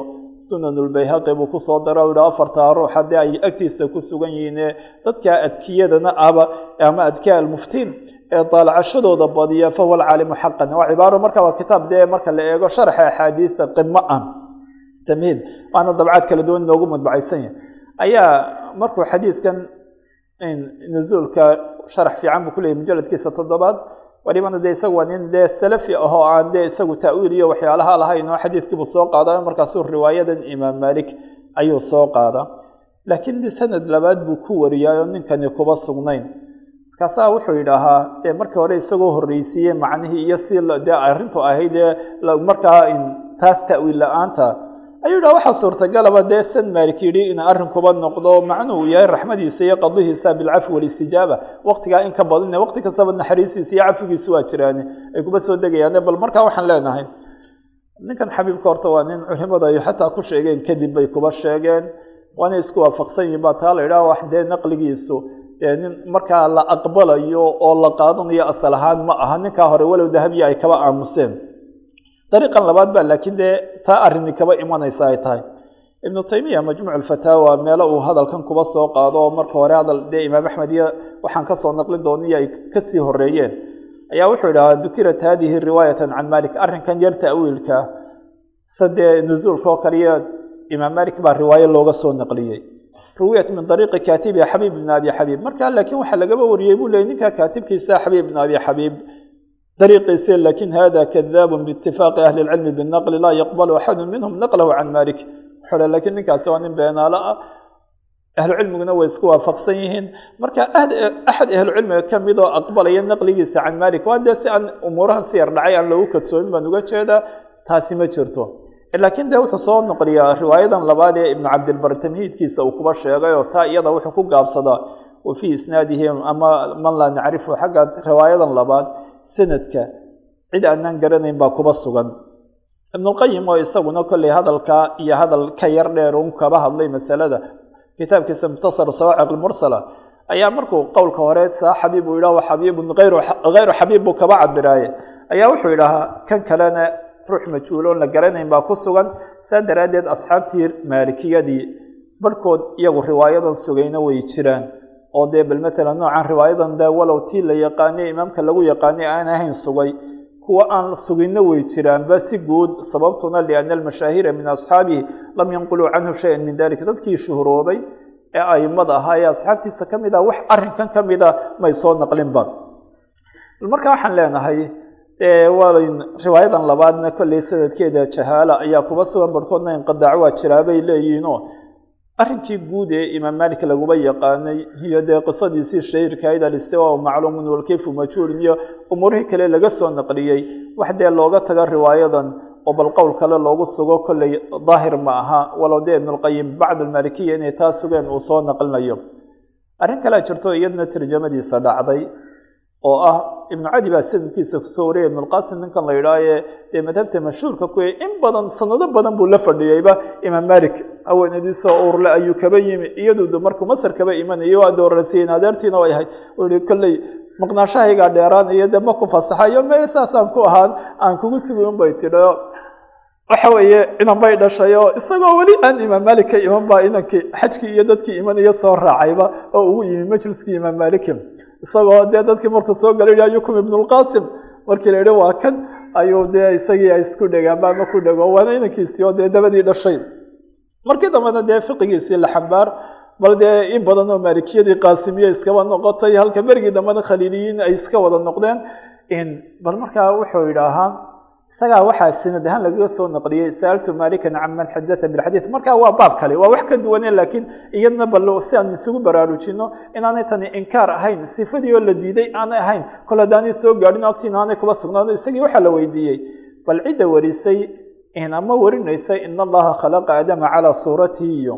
sunanulbayhaqi buu ku soo dara yihi afartaa ruux haddii ay agtiisa ku sugan ee dadka adkiyadana aba ama adkiya almuftiin ee daalacashadooda badiya fahuwa alcaalimu xaqan waa cibaaro marka waa kitaab dee marka la eego sharxa axaadiisa qimo ah tamhiid waana dabcaad kala duwan inoogu madbacaysan yahay ayaa markuu xadiidkan nuzuulka sharax fiican buu kuleyahy mujaladkiisa toddobaad walibana dee isagu waa nin dee salafi ah aan dee isagu ta'wiil iyo waxyaalaha lahayn oo xadiidkiibuu soo qaada markaasuu riwaayadan imaam malik ayuu soo qaada laakiin sanad labaad buu ku wariyaa oo ninkani kuba sugnayn markaasaa wuxuu yidhaahaa dee markii hore isagoo horreysiiyey macnihii iyo si dee arrintu ahayd ee markaa taas ta'wiil la'aanta ayuu yidhaha waxaa suurtagalaba dee san malik yidhi in arrinkuba noqdo macnuhu yahay raxmadiisa iyo qadihiisa bilcafwi walistijaaba. Waqtigaa in ka badine waqti kastaba naxariistiisa iyo cafigiisa waa jiraane ay kuba soo degayaane bal markaa waxaan leenahay ninkan xabiibka horta waa nin culimada ay xataa ku sheegeen kadib bay kuba sheegeen. Waana isku waafaqsan yihiin ba taa la yidhaha wax dee naqligiisu nin markaa la aqbalayo oo la qaadanayo asal ahaan ma aha. Ninkaa hore walow dahabiya ay kaba aamuseen dariiqan labaad ba laakiin dee taa arrini kaba imanaysa ay tahay ibnu taymiya majmuuc alfataawa meelo uu hadalkan kuba soo qaado oo marka hore hadal dee imaam axmed iyo waxaan ka soo naqlin dooniyo ay ka sii horeeyeen ayaa wuxuu idhahaa dukirat hadihi riwaayatan can malik arrinkan yar ta'wiilka sadee nuzuulka oo kaliya imaam malik baa riwaayo looga soo naqliyey ruwiyat min ariiqi katibi xabiib ibn abi xabiib marka laakiin waxaa lagaba wariyey buu leeyay ninka kaatibkiisa xabiib ibn abi xabiib dariiqiise laakiin hada kadaab biitifaaqi ahli lcilmi binaqli laa yaqbalu axadu minhum naqlahu can malik wuxuu laakiin ninkaasi waa nin beenaalo ah ahlu cilmiguna way isku waafaqsan yihiin marka axad ahlucilmiga ka mid oo aqbalaya naqligiisa can malik waa dee si aan umuurahan si yar dhacay aan loogu kadsoomin baan uga jeedaa taasi ma jirto laakiin de wuxuu soo noqliyaa riwaayadan labaad ee ibnu cabdilbar tamhiidkiisa uu kuba sheegay oo taa iyada wuxuu ku gaabsadaa wa fii isnaadihi ama man laa nacrifu xagga riwaayadan sanadka. Cid aanaan garanayn baa kuba sugan. Ibnulqayim oo isaguna kolley hadalkaa iyo hadal ka yar dheer un kaba hadlay masalada. Kitaabkiisa mukhtasar sawaaciq lmursala ayaa markuu qowlka hore saa xabiib uu yidhah xabiibun ayru hayru xabiib buu kaba cabiraaye. Ayaa wuxuu yidhahaa kan kalena ruux majhuuloon la garanayn baa ku sugan saa daraaddeed asxaabtii maalikiyadii barhkood iyagu riwaayadan sugayna way jiraan oo dee bal matalan noocan riwaayadan de walow tii la yaqaanay imaamka lagu yaqaanay aan ahayn sugay kuwa aan suginna way jiraanba si guud sababtuna liana almashaahira min asxaabihi lam yanquluu canhu shayan min dalika dadkii shuhuroobay ee aimada ahaa ee asxaabtiisa ka mid ah wax arrinkan ka mid a may soo naqlinba marka waxaan leenahay waa riwaayadan labaadna kolley sanadkeeda jahaala ayaa kuba sugan barhkoodna inqidaac waa jiraa bay leeyihiinoo arrinkii guud ee imaam malik laguba yaqaanay iyo dee qisadiisii shahiirkahayd alistiwa macluumun walkayfu majhuulin iyo umuurihii kale laga soo naqliyey wax dee looga tago riwaayadan oo bal qowl kale loogu sugo kolley daahir ma aha walow dee ibnulqayim bacd almalikiya inay taa sugeen uu soo naqlinayo. Arrin kalea jirto iyadna tarjamadiisa dhacday oo ah ibnu cadi baa sanadkiisa ku soo wariyay ibnulqasim ninkan la yidhaahaye dee madhabta mashhuurka kuwe in badan sanado badan buu la fadhiyeyba imaam malik haweenadiisoo uurle ayuu kaba yimi iyadu markuu masar kaba imanayo waa doorasiyen adeertiina way ahayd. Kolley maqnaashahaygaa dheeraanayo dee ma ku fasaxayo me saasaan ku ahaan aan kugu sugi un bay tidhi. Waxa weeye inan bay dhashay oo isagoo weli aan imaam malik ka iman ba inankii xajkii iyo dadkii imanayo soo raacayba oo ugu yimi majliskii imaam maliki isagoo dee dadkii markuu soo galay yihi ayukum ibnulqasim markii la yihi waa kan. Ayuu dee isagii ay isku dhegaanba ama ku dhego waana inankiisii oo dee dabadii dhashay. Markii dambena dee fiqigiisii la xambaar bal dee in badan oo maalikiyadii qaasimiye iskaba noqotay halka berigii dambena khaliiliyiin ay iska wada noqdeen bal markaa wuxuu yidhaahaa isagaa waxaa sanad ahaan lagaga soo naqliyey sa'altu malikan can man xadata bilxadiid marka waa baab kale waa wax ka duwane laakiin iyadna bal si aan isugu baraarujino inaanay tani inkaar ahayn sifadii oo la diiday aanay ahayn kol haddaanay soo gaadhin agtiina aanay kuba sugnaano isagii waxaa la weydiiyey bal cidda warisay ama warinaysa in allaha khalaqa aadama calaa suuratihi iyo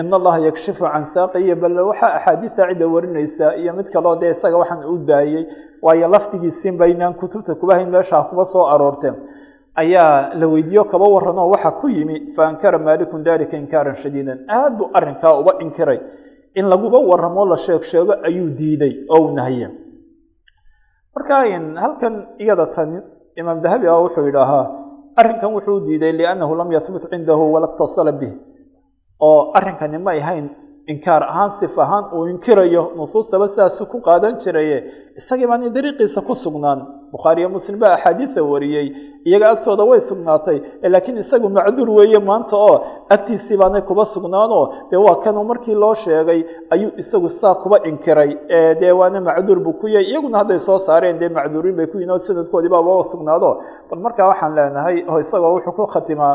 in allaha yakshifu can saaqiyo bal waxaa axaadiisa cidda warinaysa iyo mid kaloo dee isaga waxaan u daayey waayo lafdigiisiin baynaan kutubta kuba hayn meeshaa kuba soo aroorteen. Ayaa la weydiiyo kaba waran oo waxa ku yimi faankara malikun dalika inkaaran shadiidan. Aad buu arrinkaa uba inkiray. In laguba waramo la sheeg sheego ayuu diiday oo u nahiye marka halkan iyada tan imaam dahabi ah wuxuu yidhaahaa arrinkan wuxuu diiday liannahu lam yatbut cindahu wala اtasala bih oo arrinkani may ahayn inkaar ahaan sif ahaan uu inkirayo nusuustaba sidaasu ku qaadan jiraye. Isagii baani dariiqiisa ku sugnaan. Bukhaariyo muslim baa axaadiisa wariyey. Iyaga agtooda way sugnaatay. Laakiin isagu macduur weeye maanta oo agtiisii baanay kuba sugnaanoo. Dee waa kanuu markii loo sheegay ayuu isagu saa kuba inkiray. Dee waana macduur buu ku yahay. Iyaguna hadday soo saareen dee macduuriin bay ku yihiin oo sanadkoodii baaba sugnaado bal markaa waxaan leenahay isagoo wuxuu ku khatimaa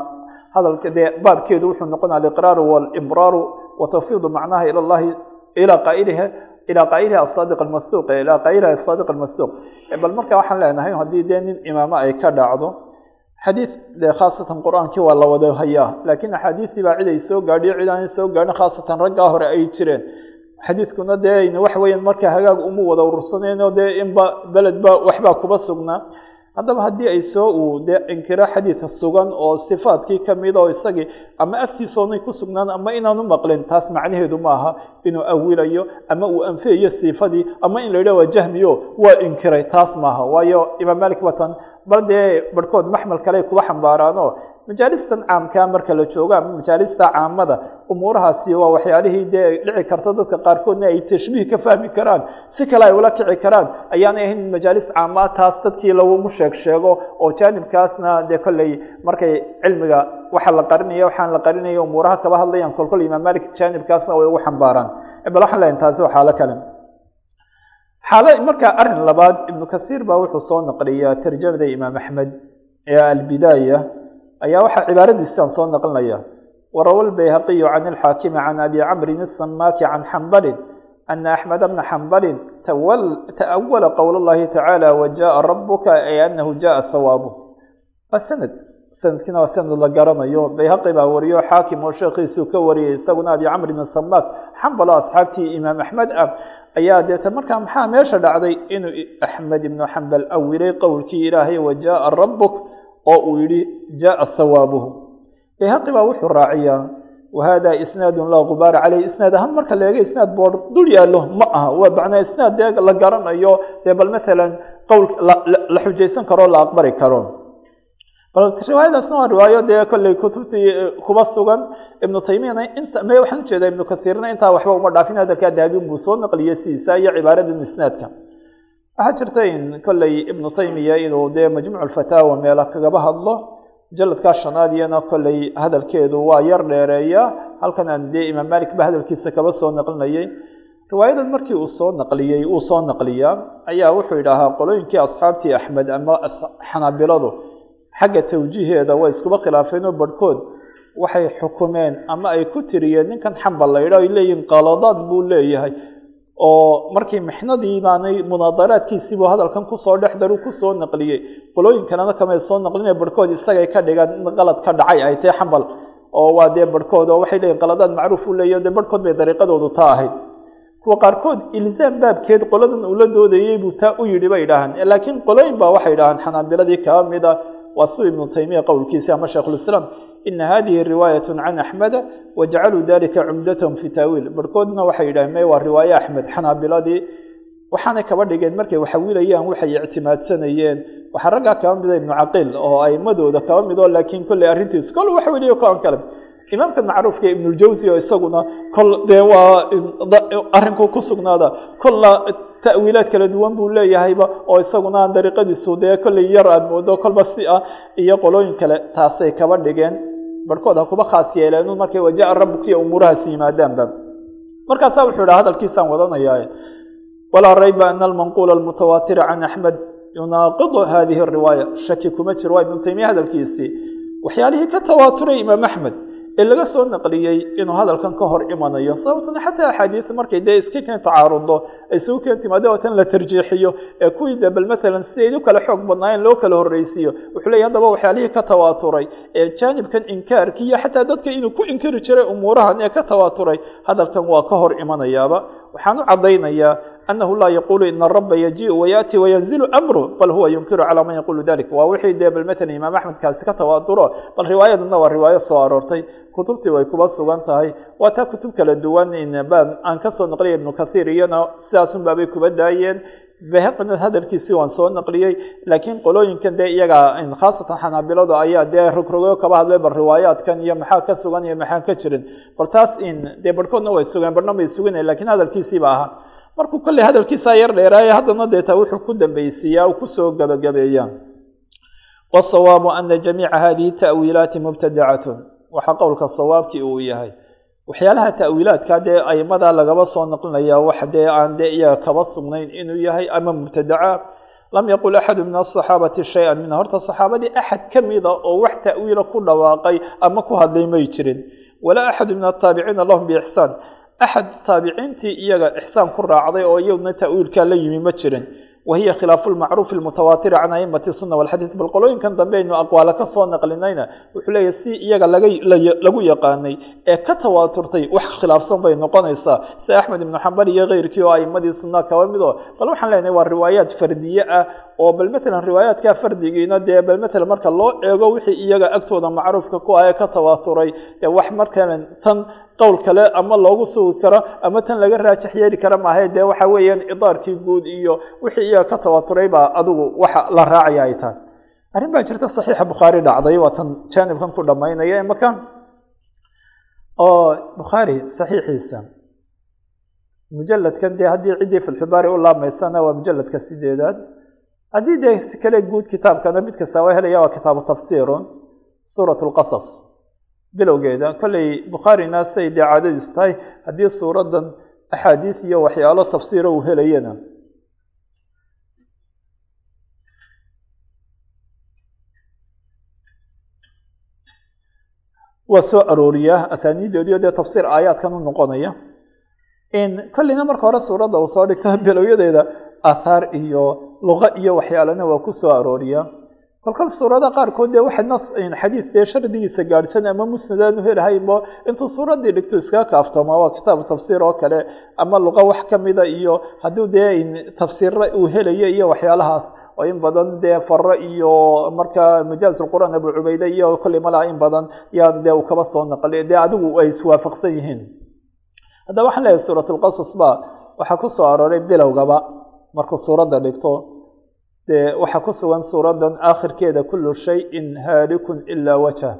hadalka dee baabkeedu wuxuu noqonaa aliqraaru walimraaru watawfiidu macnaha ila llahi ilaa qaa'iliha ilaa qaa'iliha asadiq almasduuq ilaa qaa'iliha asadiq almasduuq bal marka waxaan leenahay haddii dee nin imaamo ay ka dhacdo xadiid dee khaasatan qur'aankii waa la wada hayaa laakiin axaadiistii baa cid ay soo gaadhiyo cid aanay soo gaadhin khaasatan raggaa hore ay jireen. Xadiidkuna dee waxa weeyaan marka hagaag uma wada urursanayno dee inba beledba waxbaa kuba sugnaa haddaba haddii ay soo uu dee inkiro xadiidka sugan oo sifaadkii ka mid oo isagii ama agtiisoonay ku sugnaan ama inaanu maqlin taas macnaheedu maaha inuu awilayo ama uu anfiyayo sifadii ama in la yidhah waa jahmiyo waa inkiray taas maaha waayo imaam malik watan bal dee barhkood maxmal kale kuba xambaaraano majaalistan caamkaa marka la joogo ama majaalista caamada umuurahaasi waa waxyaalihii dee dhici karta dadka qaarkoodna ay tashbiih ka fahmi karaan si kale ay ula kici karaan. Ayaanay ahayn majaalis caamaa taas dadkii lagumu sheeg sheego oo jaanibkaasna dee kolley markay cilmiga waxa la qarinaya waxaan la qarinaya umuuraha kaba hadlayaan kolkol imaam malik jaanibkaasna way ugu xambaaraan. Bal waxaan leeyahay taasi waa xaalo kale. Xaalo markaa arrin labaad ibnu kasiir baa wuxuu soo naqliyaa tarjamada imaam axmed ee albidaaya ayaa waxaa cibaaradiisaan soo naqlinaya warawa lbayhaqiyu can ilxaakimi can abi camrin الsamaaki can xambalin ana axmed bna xambalin ta'awala qowl اllahi tacaala wajaءa rabuka ay anahu jaءa hawaabu waa sanad sanadkiina waa sanad la garanayo bayhaqi baa wariyo xaakim oo sheekhiisuu ka wariyay isaguna abi camrin asamaak xambal oo asxaabtii imaam axmed ah ayaa deeta markaa maxaa meesha dhacday inuu axmed ibnu xambal awilay qowlkii ilaahay wajaءa rabuk oo uu yihi jaءa hawaabuhu bayhaqi baa wuxuu raaciyaa wahada isnaad laa gubaara caleyh isnaad ahaan marka la eega isnaad boor dul yaallo ma aha. Waa macnaa isnaad dee la garanayo dee bal masalan qowl la xujaysan karo la aqbali karo. Bal riwaayadaasna waa riwaayo dee kolley kutubtii kuba sugan. Ibnu taymiyana inta me waxaan u jeedaa ibnu kasiirna intaa waxba uma dhaafin hadalkaa dahabin buu soo naqliyey sidiisa iyo cibaaradan isnaadka waxaa jirta in kolley ibnu taymiya inuu dee majmuuc fataawa meela kagaba hadlo mujaladkaa shanaad iyana kolley hadalkeedu waa yar dheereeya. Halkan aan dee imaam malik ba hadalkiisa kaba soo naqlinayay. Riwaayadan markii uu soo naqliyey uu soo naqliyaa ayaa wuxuu yidhaahaa qolooyinkii asxaabtii axmed ama xanaabiladu xagga tawjiiheeda way iskuba khilaafeen oo barhkood waxay xukumeen ama ay ku tiriyeen ninkan xambal la yidhah ay leeyihiin qaladaad buu leeyahay oo markii mixnadii baanay munaadaraadkiisiibuu hadalkan ku soo dhex daru ku soo naqliyey. Qolooyin kalena kamay soo naqlinaya barhkood isagay ka dhigaan qalad ka dhacay ay tahay xambal oo waa dee barhkood oo waxay leeyihiin qaladaad macruuf u leeyahy dee barhkood bay dariiqadoodu taa ahayd. Kuwa qaarkood ilzaam baabkeed qoladan uu la doodayey buu taa u yidhi bay dhahaan laakiin qolooyin baa waxay dhahaan xanaabiladii kaba mid a waa su ibnu taymiya qowlkiisi ama shaikhulislaam ina hadihi riwaayat can axmeda wajacaluu dalika cumdatahum fi taawiil barhkoodna waxay yidhaheen me waa riwaaye axmed xanaabiladii waxaanay kaba dhigeen markay waxawilayaan waxay ictimaadsanayeen waxaa raggaa kaba mida ibnu caqiil oo aimadooda kaba mido laakiin kolley arrintiisu kol waxa weliyo koan kale imaamka macruufka ibnuljawsi oo isaguna kol dee waa arrinku ku sugnaada kolla ta'wiilaad kala duwan buu leeyahayba oo isaguna dariiqadiisu dee kolley yar aad moodo kolba si ah iyo qolooyin kale taasay kaba dhigeen barhkood ha kuba khaas yeeleen markay waja'a rabukiya umuurahaasi yimaadaanba markaasaa wuxuu idhaha hadalkiisaan wadanaya walaa rayba ana almanquula almutawaatira can axmed yunaaqidu hadihi ariwaaya shaki kuma jiro waa ibnu taymiya hadalkiisii. Waxyaalihii ka tawaaturay imaam axmed ee laga soo naqliyey inuu hadalkan ka hor imanayo. Sababtuna xataa axaadiis markay dee iska keen tacaarudo ay isugu keen timaade oo tan la tarjiixiyo ee kuwii de bal sidayd u kala xoog badnaayeen loo kala horreysiiyo. Wuxuu leeyahy haddaba waxyaalihii ka tawaaturay ee jaanibkan inkaarki iyo xataa dadka inuu ku inkari jiray umuurahan ee ka tawaaturay hadalkan waa ka hor imanayaaba. Waxaan u caddaynayaa anahu laa yaqulu ina araba yajiu wayaati wayanzilu amru bal huwa yunkiru calaa man yaqulu dalik waa wixii dee bal matalan imaam axmedkaasi ka tawaaturo bal riwaayadana waa riwaayo soo aroortay kutubtii way kuba sugan tahay waa taa kutub kala duwan baab aan ka soo naqliyay ibnu kathiir iyana sidaasun kuba daayeen behaqina hadalkiisii waan soo naqliyey laakiin qolooyinkan dee iyaga khaasatan xanaabiladu ayaa dee rogrogo kaba hadlay bal riwaayaadkan iyo maxaa ka sugan iyo maxaan ka jirin bal taas in dee barhkoodna way sugeen barhna may suganay lakiin hadalkiisiiba ahaa markuu kolley hadalkiisaa yar dheeraaye haddana deeta wuxuu ku dambeysiiyaa u ku soo gabagabeeyaa wasawaabu ana jamiica hadihi ta'wiilaati mubtadacatun waxaa qowlka sawaabkii uu yahay. Waxyaalaha ta'wiilaadka dee aimadaa lagaba soo naqlinaya wax dee aan dee iyaga kaba sugnayn inuu yahay ama mubtadaca. Lam yaqul axadu min asaxaabati shay-an minha. Horta saxaabadii axad ka mida oo wax ta'wiila ku dhawaaqay ama ku hadlay may jirin. Walaa axadu min ataabiciina lahum biixsaan axad taabiciintii iyaga ixsaan ku raacday oo iyaguna ta'wiilkaa la yimi ma jirin wahiya khilaafu lmacruufi lmutawaatiri can aimati suna walxadiid bal qolooyinkan dambe aynu ka soo naqlinayna wuxuu leeyahy si iyaga lagu yaqaanay ee ka tawaaturtay wax khilaafsan bay noqonaysaa sida axmed ibnu xambal iyo keyrkii oo aimadii sunna kaba mido bal waxaan leenahay waa riwaayaat fardiye ah oo bal matalan riwaayaadka fardigiina dee bal matalan marka loo eego wixii iyaga agtooda macruufka ku ah ee ka tawaaturay ee wax markalan tan qowl kale ama loogu sugi karo ama tan laga raajix yeeli kara maahay dee waxa weeyaan idaarkii guud iyo wixii iyaga ka tawaaturay baa adigu waxa la raacaya ay tahay arrin baa jirta saxiixa bukhaari dhacday waa tan jaanibkan ku dhamaynaya imaka oo bukhaari saxiixiisa mujaladkan dee haddii ciddii filxibaari u laamaysana waa mujaladka sideedaad. Haddii dee si kale guud kitaabkana mid kasta waa helaya waa kitaabu tafsirun suurat lqasas bilowgeeda. Kolley bukhaarina say dee caadadiisu tahay. Haddii suuraddan axaadiis iyo waxyaalo tafsiira uu helayana. Waa soo arooriyaa. Asaaniidoodiio dee tafsiir aayaadkan u noqonaya. Kolleyna marka hore suuradda uu soo dhigta bilowyadeeda aathaar iyo luqa iyo waxyaalana waa ku soo arooriyaa kolkol suurada qaarkood dee waxa nas xadiis dee shardigiisa gaadhsan ama musnadaanu helahaymo intuu suuraddii dhigto iskaga kaaftoma waa kitaabu tafsiir oo kale ama luqa wax kamida iyo haddii dee tafsiira uu helayo iyo waxyaalahaas oo in badan dee faro iyo marka majaaz lqur'aan abu cubayde iyo kolley malaa in badan yaa dee uu kaba soo naqli dee adigu ay iswaafaqsan yihiin. Haddaba waxaan leeyahay suurat lqasas ba waxaa ku soo arooray bilowgaba markuu suuradda dhigto dee waxaa ku sugan suuraddan aakhirkeeda kullu shayin haalikun ilaa wajha.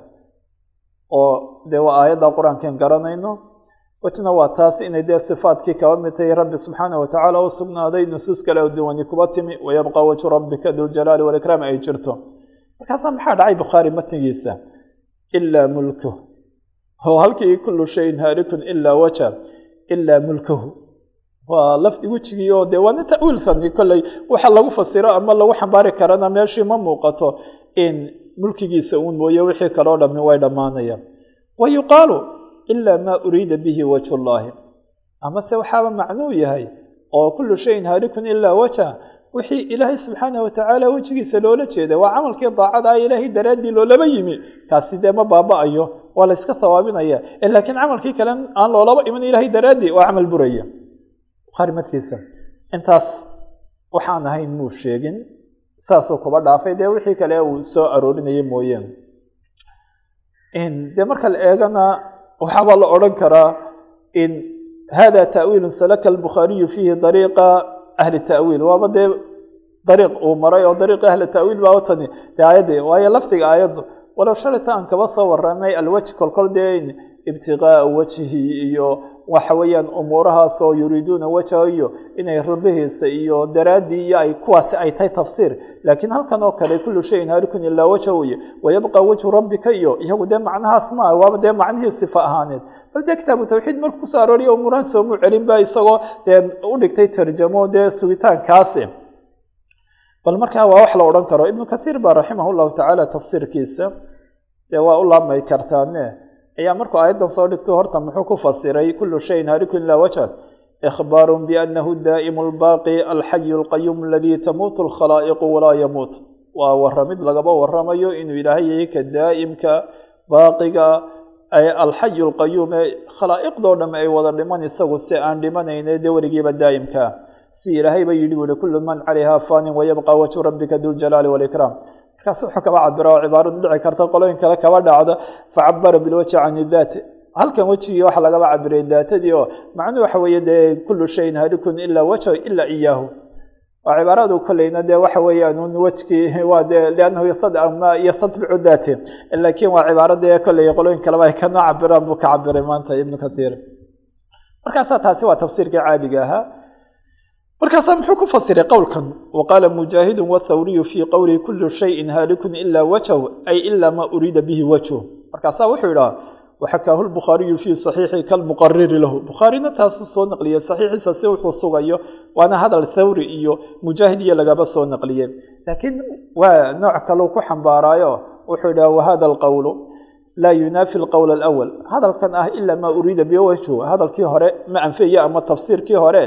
Oo dee waa aayadda qur'aankan garanayno. Wajna waa taas inay dee sifaadkii kaba mid tahay rabbi subxaana watacaala u sugnaaday nusuus kale oo duwani kuba timi wayabqa wajhu rabbika duljalaali walikraam ay jirto. Markaasaa maxaa dhacay bukhaari matnigiisa ilaa mulkuh oo halkii kullu shayin haalikun ilaa wajha ilaa mulkahu waa lafdi wejigii oo waana ta'wiil fani kolley waxa lagu fasiro ama lagu xambaari karana meeshii ma muuqato in mulkigiisa uun mooye wixii kaleo dhami way dhammaanayaan. Wa yuqaalu ilaa maa uriida bihi wajhu llahi amase waxaaba macnuu yahay oo kullu shayin haalikun ilaa wajha wixii ilaahay subxaana watacaala wejigiisa loola jeeda waa camalkii daacada ah ilaahay daraaddii loolaba yimi kaasi dee ma baaba-ayo waa la iska sawaabinaya laakiin camalkii kale aan loolaba iman ilaahay daraaddii waa camal buraya bukhaari madkiisa intaas waxaan ahayn muu sheegin saasuu kuba dhaafay. Dee wixii kale uu soo aroorinayay mooyeen. Dee marka la eegana waxaaba la odhan karaa in hada ta'wiilu salaka albukhaariyu fiihi dariiqa ahli ta'wiil. Waaba dee dariiq uu maray oo dariiqa ahli ta'wiil baa tani. Dee aayaddii waayo lafdiga aayaddu walow shalayta aan kaba soo waranay alwaj kolkol dee ibtiqaaa wajhi iyo waxa weeyaan umuurahaas yuriiduuna wajha iyo inay rabihiisa iyo daraaddii iyo ay kuwaasi ay tahay tafsiir. Laakiin halkan oo kale kullu shayin haalikun ilaa wajha weye wayabqa wajhu rabbika iyo iyagu dee macnahaas maa waaba dee macnihii sifa ahaaneed. Bal dee kitaabu tawxiid markuu ku soo arooriya umuurahan soomuu celin ba isagoo dee u dhigtay tarjamo dee sugitaankaasi. Bal markaa waa wax la odhan karo. Ibnu kathiir ba raximah llahu tacaala tafsiirkiisa dee waa u laabmay kartaane ayaa markuu aayaddan soo dhigto horta muxuu ku fasiray kullu shayin haalikun ilaa wajha ikhbaaru bianahu daa'imu lbaaqi alxayu alqayuum aladii tamuutu alkhalaa'iqu walaa yamuut. Waa waramid lagaba waramayo inuu ilaahay yahay ka daa'imka baaqiga alxayu alqayuum ee khalaa'iqdoo dham ay wada dhiman isagu si aan dhimanayne dee weligiiba daa'imkaa si ilaahay ba yidhi buuhi kullu man calayha fanin wayabqa wajhu rabbika duljalaali walikraam markaas wuxuu kaba cabira oo cibaaradu dhici karta qolooyin kale kaba dhacda facabara bilwajhi can daati halkan wejigii waxa lagaba cabiray daatadii oo macnuhu waxa weeye dee kullu shayin halikun ilaa wajha ilaa iyaahu waa cibaaradu kolleyna dee waxa weeyaan un wejkii waa dee liannahu yasad ama daati. Laakiin waa cibaaro dee qolooyin kaleba ay kana cabiraan buu ka cabiray maanta ibnu kathiir. Markaasaa taasi waa tafsiirkii caadiga ahaa markaasaa muxuu ku fasiray qowlkan? Waqaala mujaahidu wathawriyu fii qowlihi kullu shayin haalikun ilaa wajhahu ay ilaa maa uriida bihi wajhu. Markaasaa wuxuu yidhaha waxakaahu lbukhaariyu fii saxiixi kalmuqariri lahu. Bukhaarina taasuu soo naqliyey saxiixiisa si wuxuu sugayo waana hadal thawri iyo mujaahid iyo lagaba soo naqliyey. Laakiin waa nooc kaleu ku xambaaraayo wuxuu yidhaha wahada alqowlu laa yunaafi alqowl alawal hadalkan ah ilaa maa uriida bihi wajhu hadalkii hore ma anfeeye ama tafsiirkii hore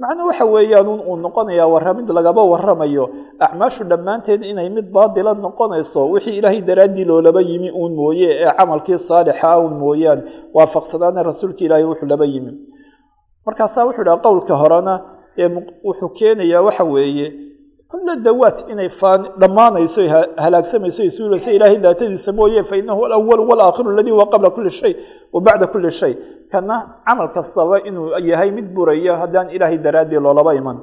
macnuu waxa weeyaan uu noqonaya warramid lagaba warramayo. Acmaashu dhammaanteed inay mid baadila noqonayso wixii ilaahay daraaddii loolaba yimi uun mooye ee camalkii saalixa un mooyaan waafaqsanaana rasuulka ilaahay wuxuu laba yimi. Markaasaa wuxuu dhaha qowlka horena ee wuxuu keenayaa waxa weeye kulla dawaat inay dhammaanayso halaagsamayso isuulayso ilaahay daatadiisa mooye fa inahu alawalu walaakhiru aladii huwa qabla kuli shay wa bacda kuli shay kana camal kastaba inuu yahay mid buraya haddaan ilaahay daraaddii loolaba iman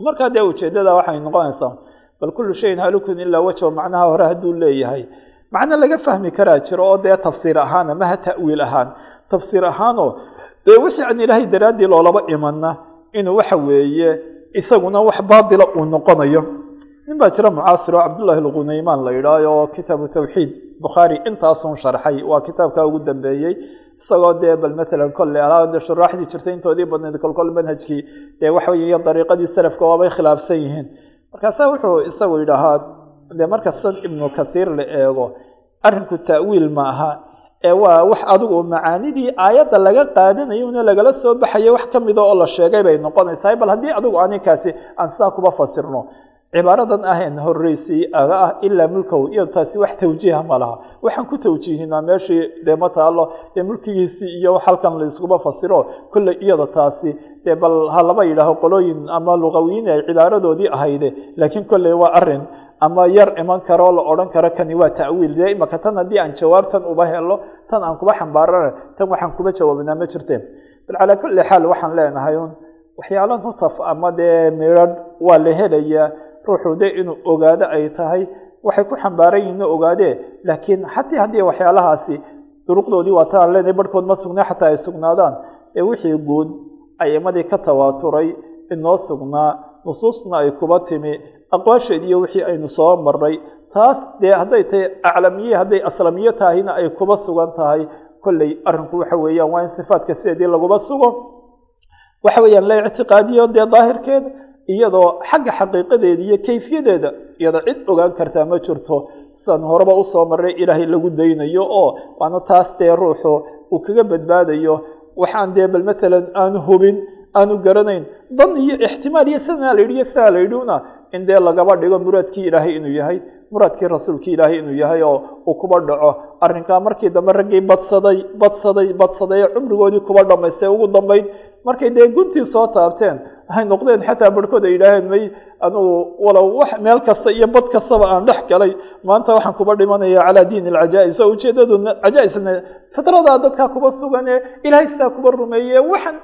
markaa dee ujeeddada waxay noqonaysaa bal kullu shayin halukun ilaa wajho macnaha hore hadduu leeyahay macno laga fahmi karaa jiro oo dee tafsiir ahaana maha ta'wiil ahaan tafsiir ahaanoo dee wixii aan ilaahay daraaddii loolaba imanna inuu waxa weeye isaguna wax baatila uu noqonayo. Nin baa jira mucaasir oo cabdullahi alghunaymaan la yidhaaho oo kitaabu tawxiid bukhaari intaasun sharxay waa kitaabka ugu dambeeyey. Isagoo dee bal matalan kolle alaa shuraaxdii jirtay intoodii badnayd kolkol manhajkii dee waxa weeye dariiqadii salafka waabay khilaafsan yihiin. Markaasa wuxuu isagu yidhaahaa dee markastan ibnu kathiir la eego arrinku ta'wiil ma aha waa wax adigu macaanidii aayadda laga qaadanayo una lagala soo baxayo wax ka mida oo la sheegay bay noqonaysaa bal haddii adigu aninkaasi aan sidaa kuba fasirno cibaaradan ahayn horreysay aga ah ilaa mulkow iyo taasi wax tawjiiha ma laha. Waxaan ku tawjiihinaa meeshii dee ma taalo dee mulkigiisii iyo halkan laiskuba fasiro. Kolley iyada taasi dee bal ha yidhaaho qolooyin ama luqawiyiin ay cibaaradoodii ahayde laakiin kolley waa arrin ama yar iman karo la odhan karo kani waa ta'wiil. Dee imaka tan haddii aan jawaabtan uba helo tan aan kuba xambaarana tan waxaan kuba jawaabinaa ma jirte. Bal calaa kulli xaal waxaan leenahay un waxyaalo nutaf ama dee midrharh waa la helayaa ruuxu de inuu ogaado ay tahay waxay ku xambaaran yihiin ogaadee. Laakiin xatii haddii waxyaalahaasi duruqdoodii waa taan leenahay barhkood ma sugnaa xataa ay sugnaadaan. Ee wixii guud ayimadii ka tawaaturay inoo sugnaa nusuusna ay kuba timi aqwaasheed iyo wixii aynu soo maray taas dee hadday tahay aclamiye hadday aslamiye tahayna ay kuba sugan tahay. Kolley arrinku waxa weeyaan waa in sifaadka sideedii laguba sugo. Waxa weeyaan la ictiqaadiyo dee daahirkeeda iyadoo xagga xaqiiqadeeda iyo kayfiyadeeda iyadoo cid ogaan kartaa ma jirto. Sidaan horeba u soo maray ilaahay lagu daynayo oo waana taas dee ruuxu uu kaga badbaadayo. Waxaan dee bal matalan aanu hubin aanu garanayn. Dan iyo ixtimaal iyo sidaa la iyo sidaa la in dee lagaba dhigo muraadkii ilaahay inuu yahay muraadkii rasuulkii ilaahay inuu yahay oo uu kuba dhaco arrinkaa markii dambe raggii badsaday badsaday badsaday cumrigoodii kuba dhamaystay ugu dambayd markay dee guntii soo taabteen waxay noqdeen xataa barhkood ay yidhaaheen may anugu walow wax meel kasta iyo bad kastaba aan dhex galay maanta waxaan kuba dhimanaya calaa diin alcajaa'is. Oo ujeedadu cajaa'isna fitradaa dadkaa kuba sugan ee ilaahay sidaa kuba rumeeye waxaan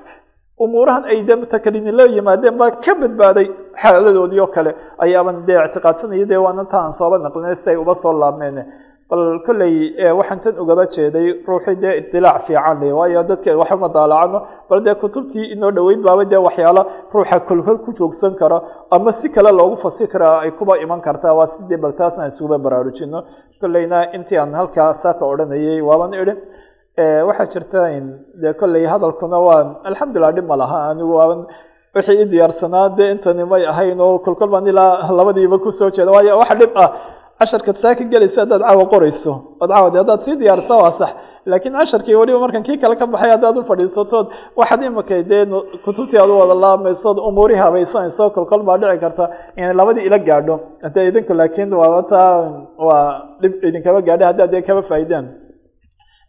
umuurahan ay de mutakalimiin la yimaadeen baa ka badbaaday xaaladoodii oo kale. Ayaaban dee ictiqaadsanaya dee waana ta aan sooba naqlinay si ay uba soo laabmeen bal kolley waxaan tan ugaba jeeday ruuxii dee itilaac fiican le waayo dadka waxama daalacano bal dee kutubtii inoo dhoweyn baaba dee waxyaalo ruuxa kolkol ku joogsan karo ama si kale loogu fasir karaa ay kuba iman kartaa waa sidii bal taasna aan isuguba baraarujino kolleyna intii aan halkaa saaka odhanayay waaban idhi waxaa jirta de kolley hadalkuna waa alxamdulilah dhib ma laha. Anigu wixii i diyaarsanaa dee intani may ahayn oo kolkol baan ilaa labadiiba ku soo jeeda waayo waxa dhib ah casharkaad saaka gelaysa haddaad caawa qorayso od caawa de haddaad sii diyaarisa waa sax. Laakiin casharkii weliba markan kii kale ka baxay haddaad ufadhiisatood waxaad imika dee kutubtii aad u wada laamaysood umuurihii habaysanayso kolkol baa dhici karta inay labadii ila gaadho. Hade idinku laakiin waaba taa waa dhib idinkaba gaadha haddaad dee kaba faa'iidaan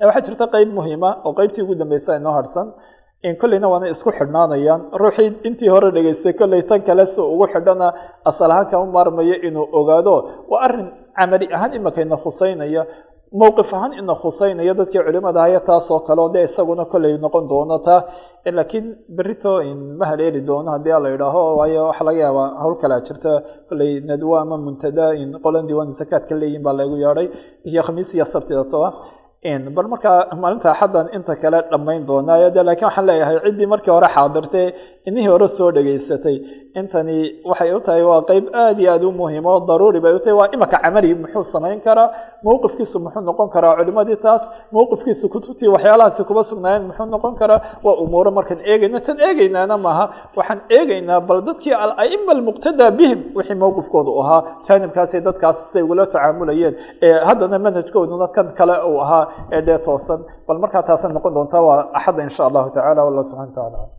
waxaa jirta qeyb muhiima oo qeybtii ugu dambeysa inoo harsan. Kolleyna waana isku xidhnaanayaan ruuxii intii hore dhegeystay kolley tan kale si ugu xidhana asal ahaan kama maarmayo inuu ogaado. Waa arrin camali ahaan imika ina khuseynaya mowqif ahaan ina khuseynaya dadkii culimada haya taas oo kale o de isaguna kolley noqon doono taa laakiin berito ma haleeli doono haddii a la idhaaho waayo waxa laga yaabaa hawl kalea jirta. Kolley nadwa ama muntada qolan diiwaan zakaadka leeyihiin baa lagu yeedhay iyo khamiis iyo sabtida bal markaa maalinta axaddan inta kale dhammayn doonaayo de laakiin waxaan leeyahay ciddii markii hore xaadirtay inihii hore soo dhegaysatay. Intani waxay u tahay waa qeyb aada iyo aada u muhiim oo daruuri bay u tahay. Waa imaka camali muxuu samayn karaa? Mowqifkiisu muxuu noqon karaa culimadii taas? Mowqifkiisu kutubtii waxyaalahaasi kuba sugnaayeen muxuu noqon karaa? Waa umuuro markaan eegayna tan eegaynaana maaha. Waxaan eegaynaa bal dadkii alaima almuqtadaa bihim wixii mowqifkooda ahaa. Jaanibkaasay dadkaas say ugula tacaamulayeen ee haddana manhajkooduna kan kale uu ahaa ee dee toosan. Bal markaa taasay noqon doontaa waa axadda insha allahu tacala wallah subxana wa tacala